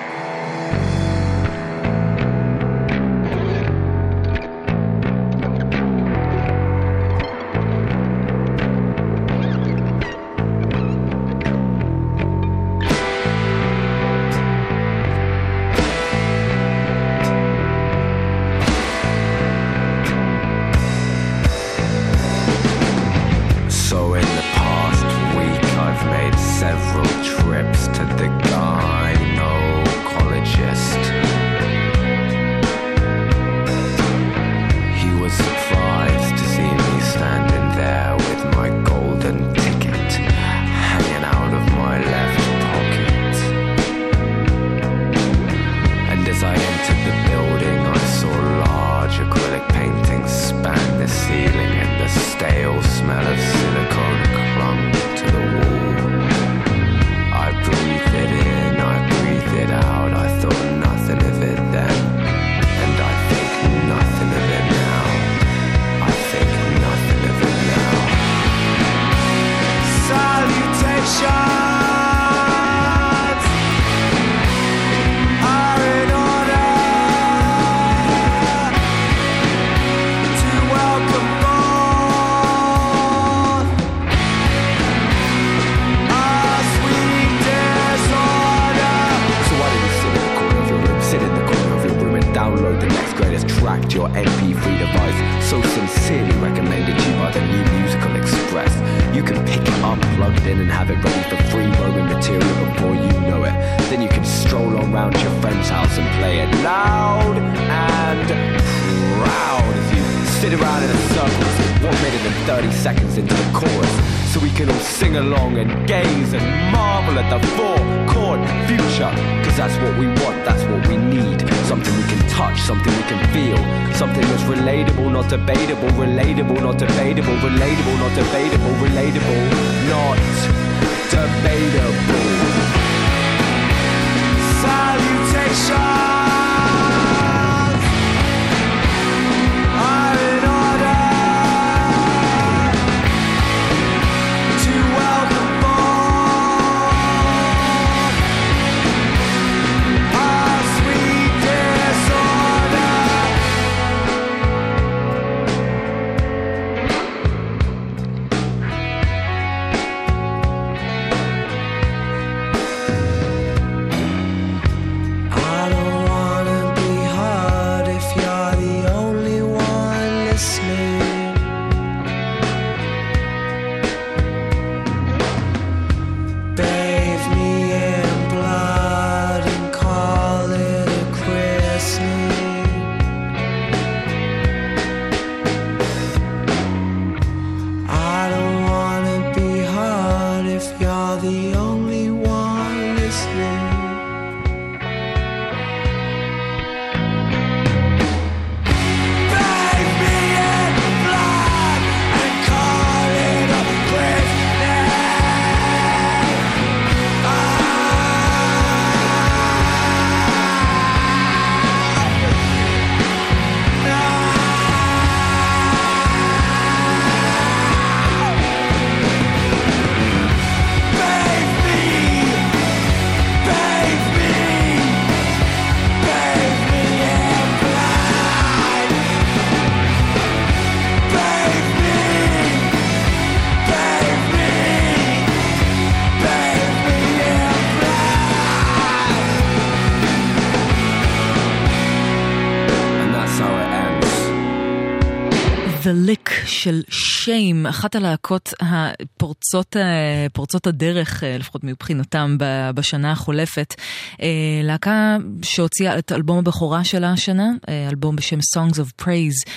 אחת הלהקות הפורצות אה, פורצות הדרך, אה, לפחות מבחינתם, בשנה החולפת. אה, להקה שהוציאה את אלבום הבכורה שלה השנה, אלבום בשם Songs of Praise,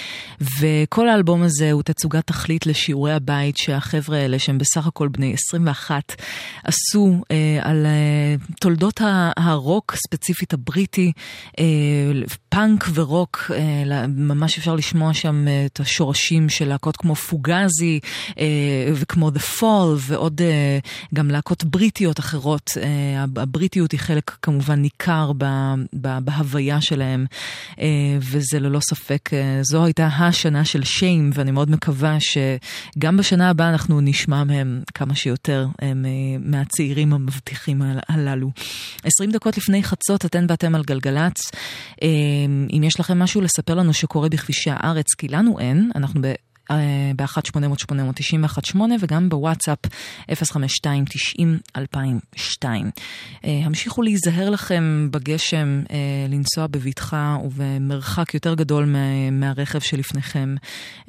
וכל האלבום הזה הוא תצוגת תכלית לשיעורי הבית שהחבר'ה האלה, שהם בסך הכל בני 21, עשו על תולדות הרוק, ספציפית הבריטי, פאנק ורוק, אה, ממש אפשר לשמוע שם אה, את השורשים של להקות כמו פוגזי אה, וכמו The Fall ועוד גם להקות בריטיות אחרות. הבריטיות היא חלק כמובן ניכר בהוויה שלהם, וזה ללא ספק, זו הייתה השנה של שיים, ואני מאוד מקווה שגם בשנה הבאה אנחנו נשמע מהם כמה שיותר מהצעירים המבטיחים הל- הללו. 20 דקות לפני חצות אתן ואתם על גלגלצ. אה, אם יש לכם משהו לספר לנו שקורה בכבישי הארץ, כי לנו אין, אנחנו. ב-1-800-890-118 וגם בוואטסאפ 052-90-2002. אה, המשיכו להיזהר לכם בגשם, אה, לנסוע בבטחה ובמרחק יותר גדול מה- מהרכב שלפניכם,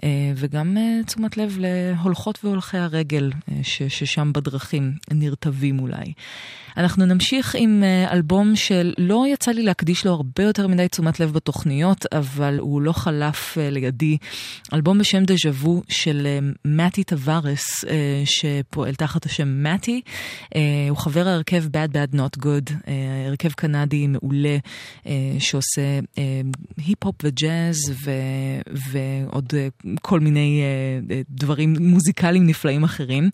אה, וגם אה, תשומת לב להולכות והולכי הרגל אה, ששם בדרכים נרטבים אולי. אנחנו נמשיך עם אה, אלבום שלא יצא לי להקדיש לו הרבה יותר מדי תשומת לב בתוכניות, אבל הוא לא חלף אה, לידי. אלבום בשם דז'ה וו של אה, מתי טווארס, אה, שפועל תחת השם מתי. אה, הוא חבר ההרכב Bad Bad Not Good, הרכב קנדי מעולה שעושה היפ-הופ וג'אז ו- ועוד כל מיני דברים מוזיקליים נפלאים אחרים.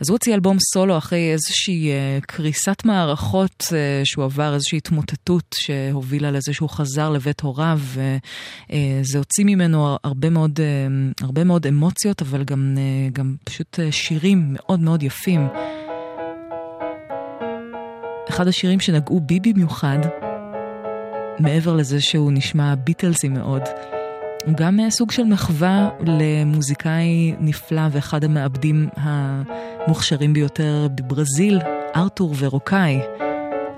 אז הוא הוציא אלבום סולו אחרי איזושהי קריסת מערכות שהוא עבר, איזושהי התמוטטות שהובילה לזה שהוא חזר לבית הוריו, וזה הוציא ממנו הרבה מאוד, הרבה אמוציות, אבל גם, אה, גם פשוט אה, שירים מאוד מאוד יפים. אחד השירים שנגעו בי במיוחד, מעבר לזה שהוא נשמע ביטלסי מאוד, הוא גם אה, סוג של מחווה למוזיקאי נפלא ואחד המעבדים המוכשרים ביותר בברזיל, ארתור ורוקאי.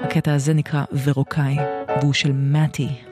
הקטע הזה נקרא ורוקאי, והוא של מתי.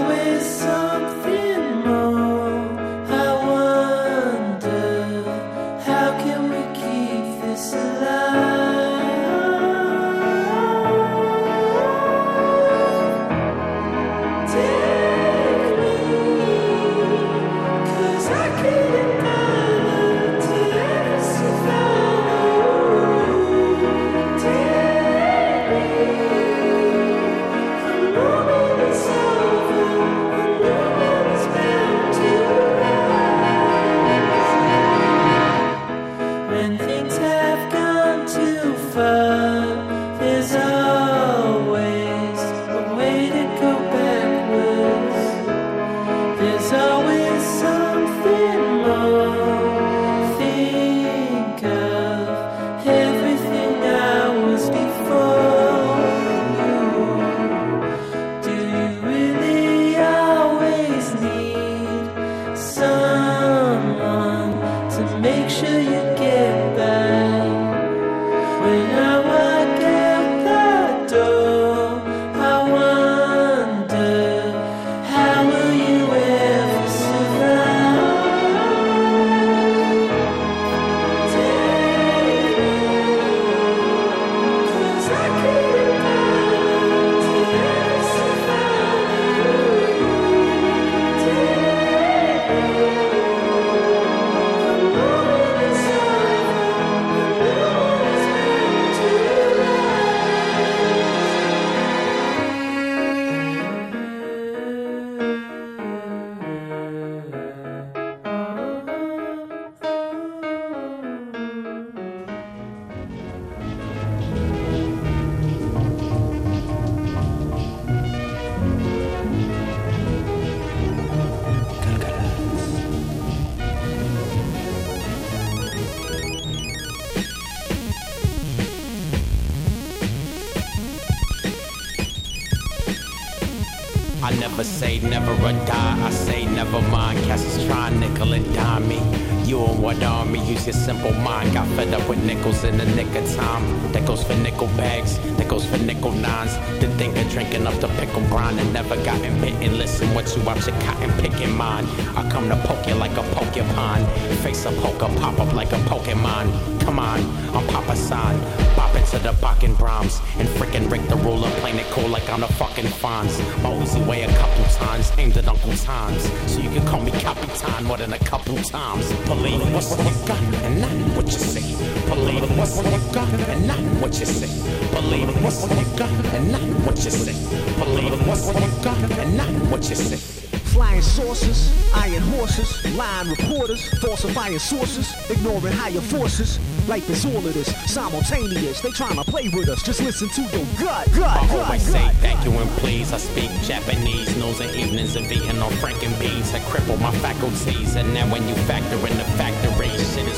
Your simple mind. Got fed up with nickels in the nick of time. That goes for nickel bags. That goes for nickel nines. The think of drinking up the pickle brine and never gotten bitten. Listen, what you out your cotton picking mine. I come to poke you like a porcupine. Face a poker, pop up like a Pokemon. Come on, I'm Papa San. Bop into the Bakken Brahms. And frickin' Rick the ruler, playing it cool like I'm the fucking Fonz. My Uzi weigh a couple times, aimed at Uncle Times. So you can call me Capitan more than a couple times. Believe what's what you got and not what you see. Believe what's what you got and not what you see. Believe what's what you got and not what you see. Believe what's what you got and not what you see. Flying saucers, iron horses, lying reporters, falsifying sources, ignoring higher forces. Life is all of this, simultaneous. They tryna play with us. Just listen to your gut, gut, I gut, always say gut. thank you and please. I speak Japanese, knows the evenings of eating on Franken beans had crippled my faculties. And now when you factor in the factory,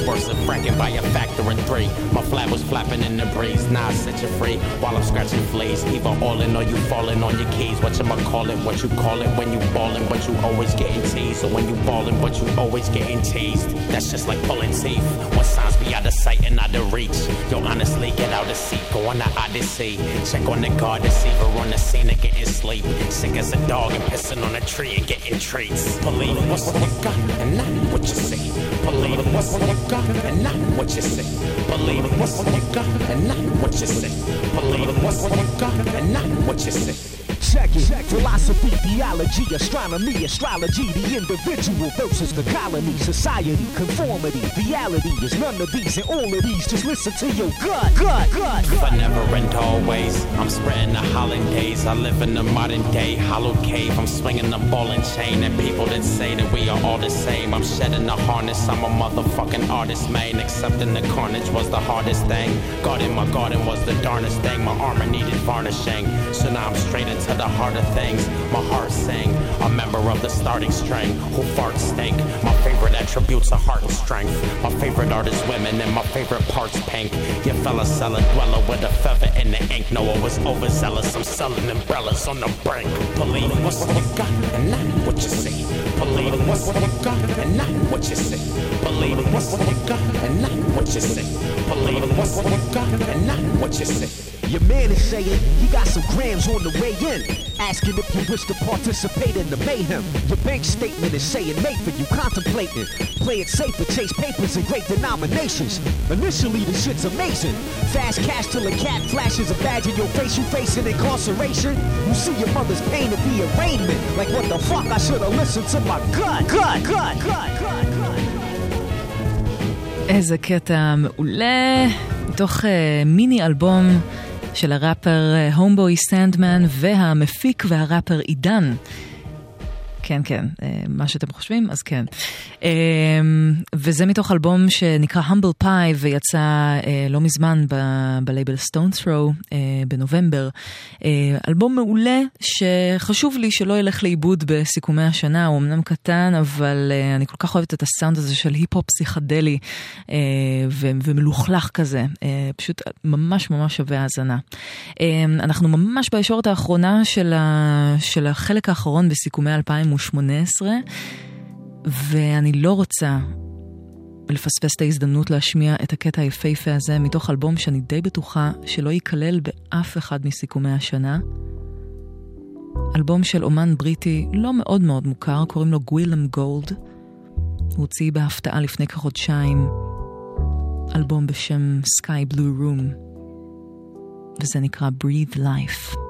worse than fracking by a factor in three. My flag was flapping in the breeze, now I set you free while I'm scratching fleas. Either all in or you falling on your keys. What you call it, what you call it when you ballin', but you always getting teased. Or when you ballin', but you always getting teased. That's just like pulling teeth. When signs be out of sight and out of reach. Yo, honestly, get out of seat, go on the odyssey. Check on the guard, deceiver on the scene and getting sleep. Sick as a dog and pissing on a tree and getting treats. Believe what's what you got and not what you see. Believe what you got and not what you see. Believe what's what you got and not what you see. Believe what you got and not what you see. Check it. Philosophy, theology, astronomy, astrology, the individual versus the colony, society, conformity, reality is none of these and all of these. Just listen to your gut, gut, gut, gut. But never and always, I'm spreading the hollandaise. I live in the modern day hollow cave. I'm swinging the ball and chain, and people that say that we are all the same. I'm shedding the harness. I'm a motherfucking artist, man. Accepting the carnage was the hardest thing. Guarding my garden was the darnest thing. My armor needed varnishing, so now I'm straight into the heart of things. My heart sang, a member of the starting string who farts stink. My favorite attributes are heart and strength. My favorite art is women, and my favorite part's pink. Your fella cellar dweller with a feather in the ink. Noah was overzealous. I'm selling umbrellas on the brink. Believe what's what you got and not what you see. Believe what's what you got and not what you see. Believe what's what you got and not what you see. Believe what's what you got and not what you see. Your man is saying he got some grams on the way in. Asking if you wish to participate in the mayhem. Your bank statement is saying made for you contemplating. Play it safe and chase papers in great denominations. Initially, the shit's amazing. Fast cash till a cat flashes a badge in your face. You facing incarceration. You see your mother's pain at the arraignment. Like what the fuck? I should have listened to my gut, gut, gut, gut, gut, gut. איזה קטע מעולה, מתוך אה, מיני אלבום של הראפר אה, הומבוי סנדמן והמפיק והראפר עידן. כן, כן, אה, מה שאתם חושבים, אז כן. אה, וזה מתוך אלבום שנקרא Humble Pie ויצא אה, לא מזמן בלייבל Stone Throw אה, בנובמבר. אלבום מעולה שחשוב לי שלא ילך לאיבוד בסיכומי השנה, הוא אמנם קטן, אבל אני כל כך אוהבת את הסאונד הזה של היפ-הופ פסיכדלי ומלוכלך כזה, פשוט ממש ממש שווה האזנה. אה, אנחנו ממש בישורת האחרונה של, החלק האחרון בסיכומי 2018, ואני לא רוצה לפספס את ההזדמנות להשמיע את הקטע היפהפה הזה מתוך אלבום שאני די בטוחה שלא ייכלל באף אחד מסיכומי השנה. אלבום של אומן בריטי לא מאוד מאוד מוכר, קוראים לו גווילם גולד. הוא הוציא בהפתעה לפני כחודשיים אלבום בשם Sky Blue Room, וזה נקרא Breathe Life.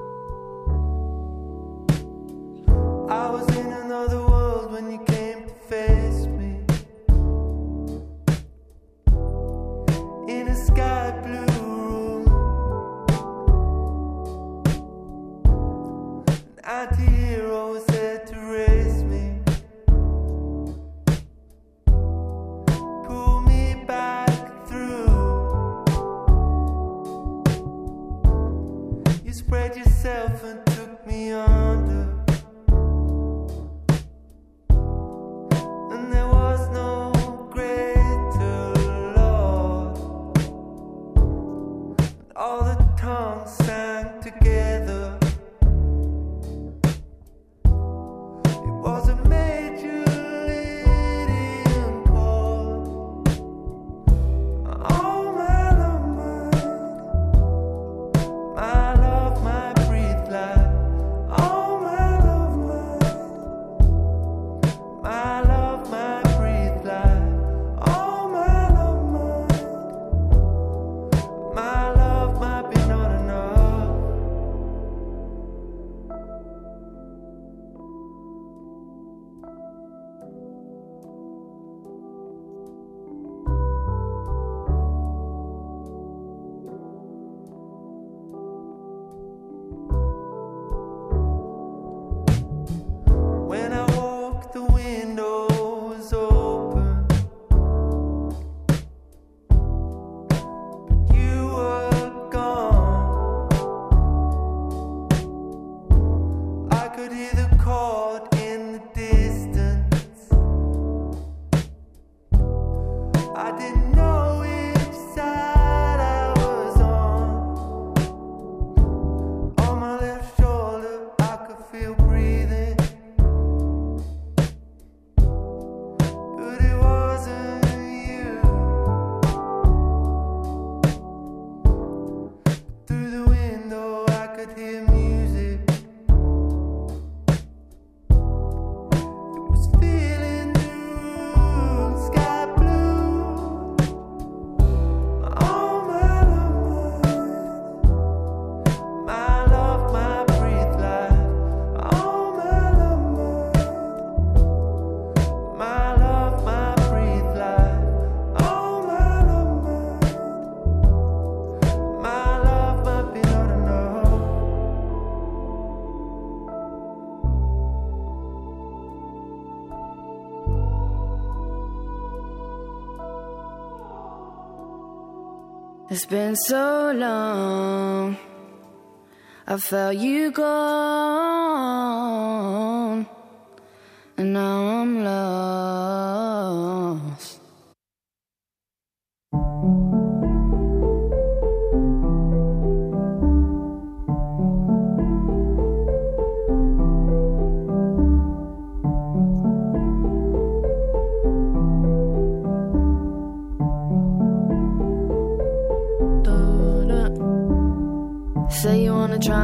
It's been so long. I felt you gone,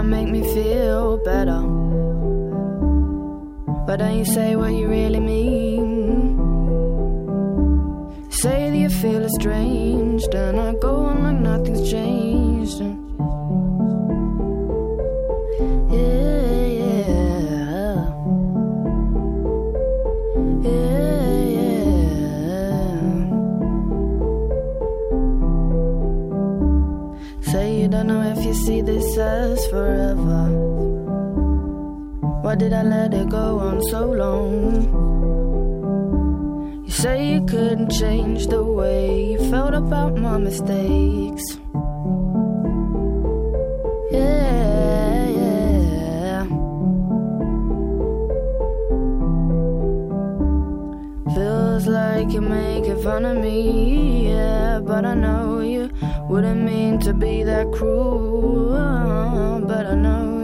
make me feel better. But don't you say what you really mean? Say that you feel estranged, and I go see this as forever. Why did I let it go on so long? You say you couldn't change the way you felt about my mistakes. Yeah, yeah. Feels like you're making fun of me, yeah. But I know you wouldn't mean to be that cruel. But I know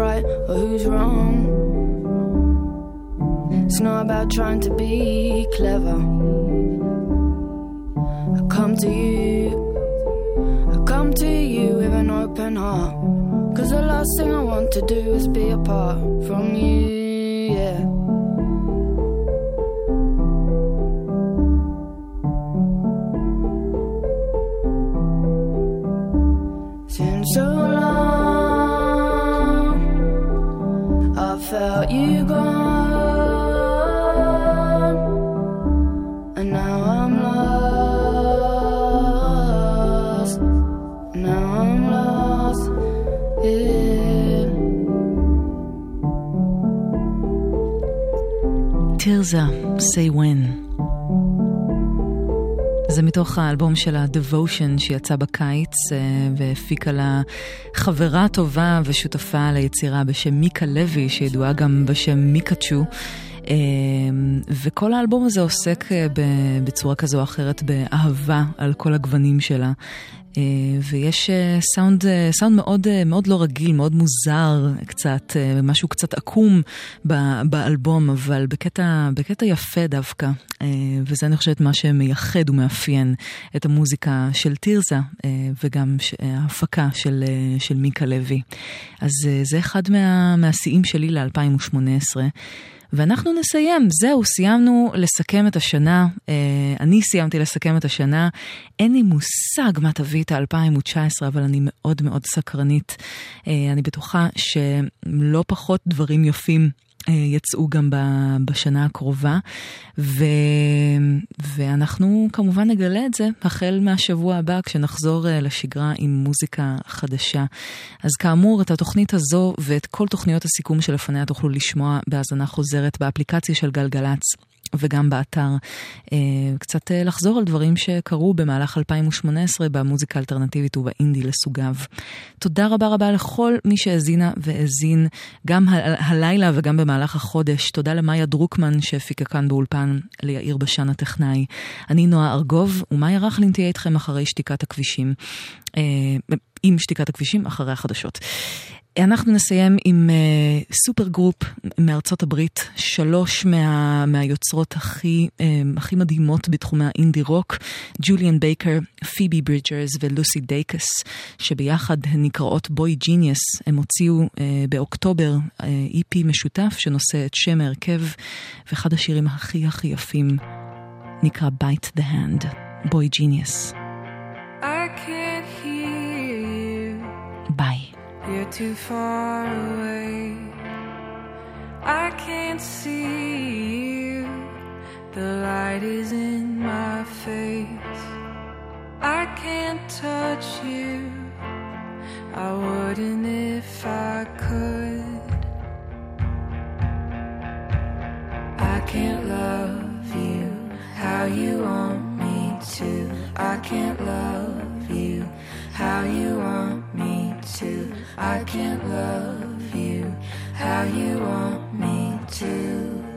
right or who's wrong. It's not about trying to be clever. I come to you, I come to you with an open heart. Cause the last thing I want to do is be apart say when. זה מתוך האלבום של ה-Devotion שיצא בקיץ אה, והפיקה לה חברה טובה ושותפה ליצירה בשם מיקה לוי, שידועה גם בשם מיקאצ'ו. אה, וכל האלבום הזה עוסק אה, בצורה כזו או אחרת באהבה על כל הגוונים שלה. אה, ויש אה, סאונד, סאונד מאוד, מאוד לא רגיל, מאוד מוזר קצת, משהו קצת עקום באלבום, אבל בקטע, בקטע יפה דווקא. וזה אני חושבת מה שמייחד ומאפיין את המוזיקה של טירזה, אה, וגם ההפקה של, של מיקה לוי. אז זה אחד מה, מהשיאים שלי ל-2018. ואנחנו נסיים, זהו, סיימנו לסכם את השנה. אה, אני סיימתי לסכם את השנה. אין לי מושג מה תביא את ה-2019, אבל אני מאוד מאוד סקרנית. אה, אני בטוחה שלא פחות דברים יפים. אה, יצאו גם בשנה הקרובה, ו... ואנחנו כמובן נגלה את זה החל מהשבוע הבא כשנחזור אה, לשגרה עם מוזיקה חדשה. אז כאמור, את התוכנית הזו ואת כל תוכניות הסיכום שלפניה תוכלו לשמוע בהאזנה חוזרת באפליקציה של גלגלצ. וגם באתר, אה, קצת אה, לחזור על דברים שקרו במהלך 2018 במוזיקה האלטרנטיבית ובאינדי לסוגיו. תודה רבה רבה לכל מי שהאזינה והאזין גם ה- הלילה וגם במהלך החודש. תודה למאיה דרוקמן שהפיקה כאן באולפן, ליאיר בשן הטכנאי. אני נועה ארגוב, ומאיה רכלין תהיה איתכם אחרי שתיקת הכבישים. אה, עם שתיקת הכבישים אחרי החדשות. אנחנו נסיים עם uh, סופר גרופ מארצות הברית, שלוש מה, מהיוצרות הכי, um, הכי מדהימות בתחומי האינדי רוק, ג'וליאן בייקר, פיבי ברידג'רס ולוסי דייקס, שביחד הן נקראות בוי ג'יניוס, הם הוציאו uh, באוקטובר uh, EP משותף שנושא את שם ההרכב, ואחד השירים הכי הכי יפים נקרא Bite the Hand, בוי ג'יניוס. ביי. You're too far away. I can't see you. The light is in my face. I can't touch you. I wouldn't if I could. I can't love you how you want me to. I can't love how you want me to. I can't love you how you want me to.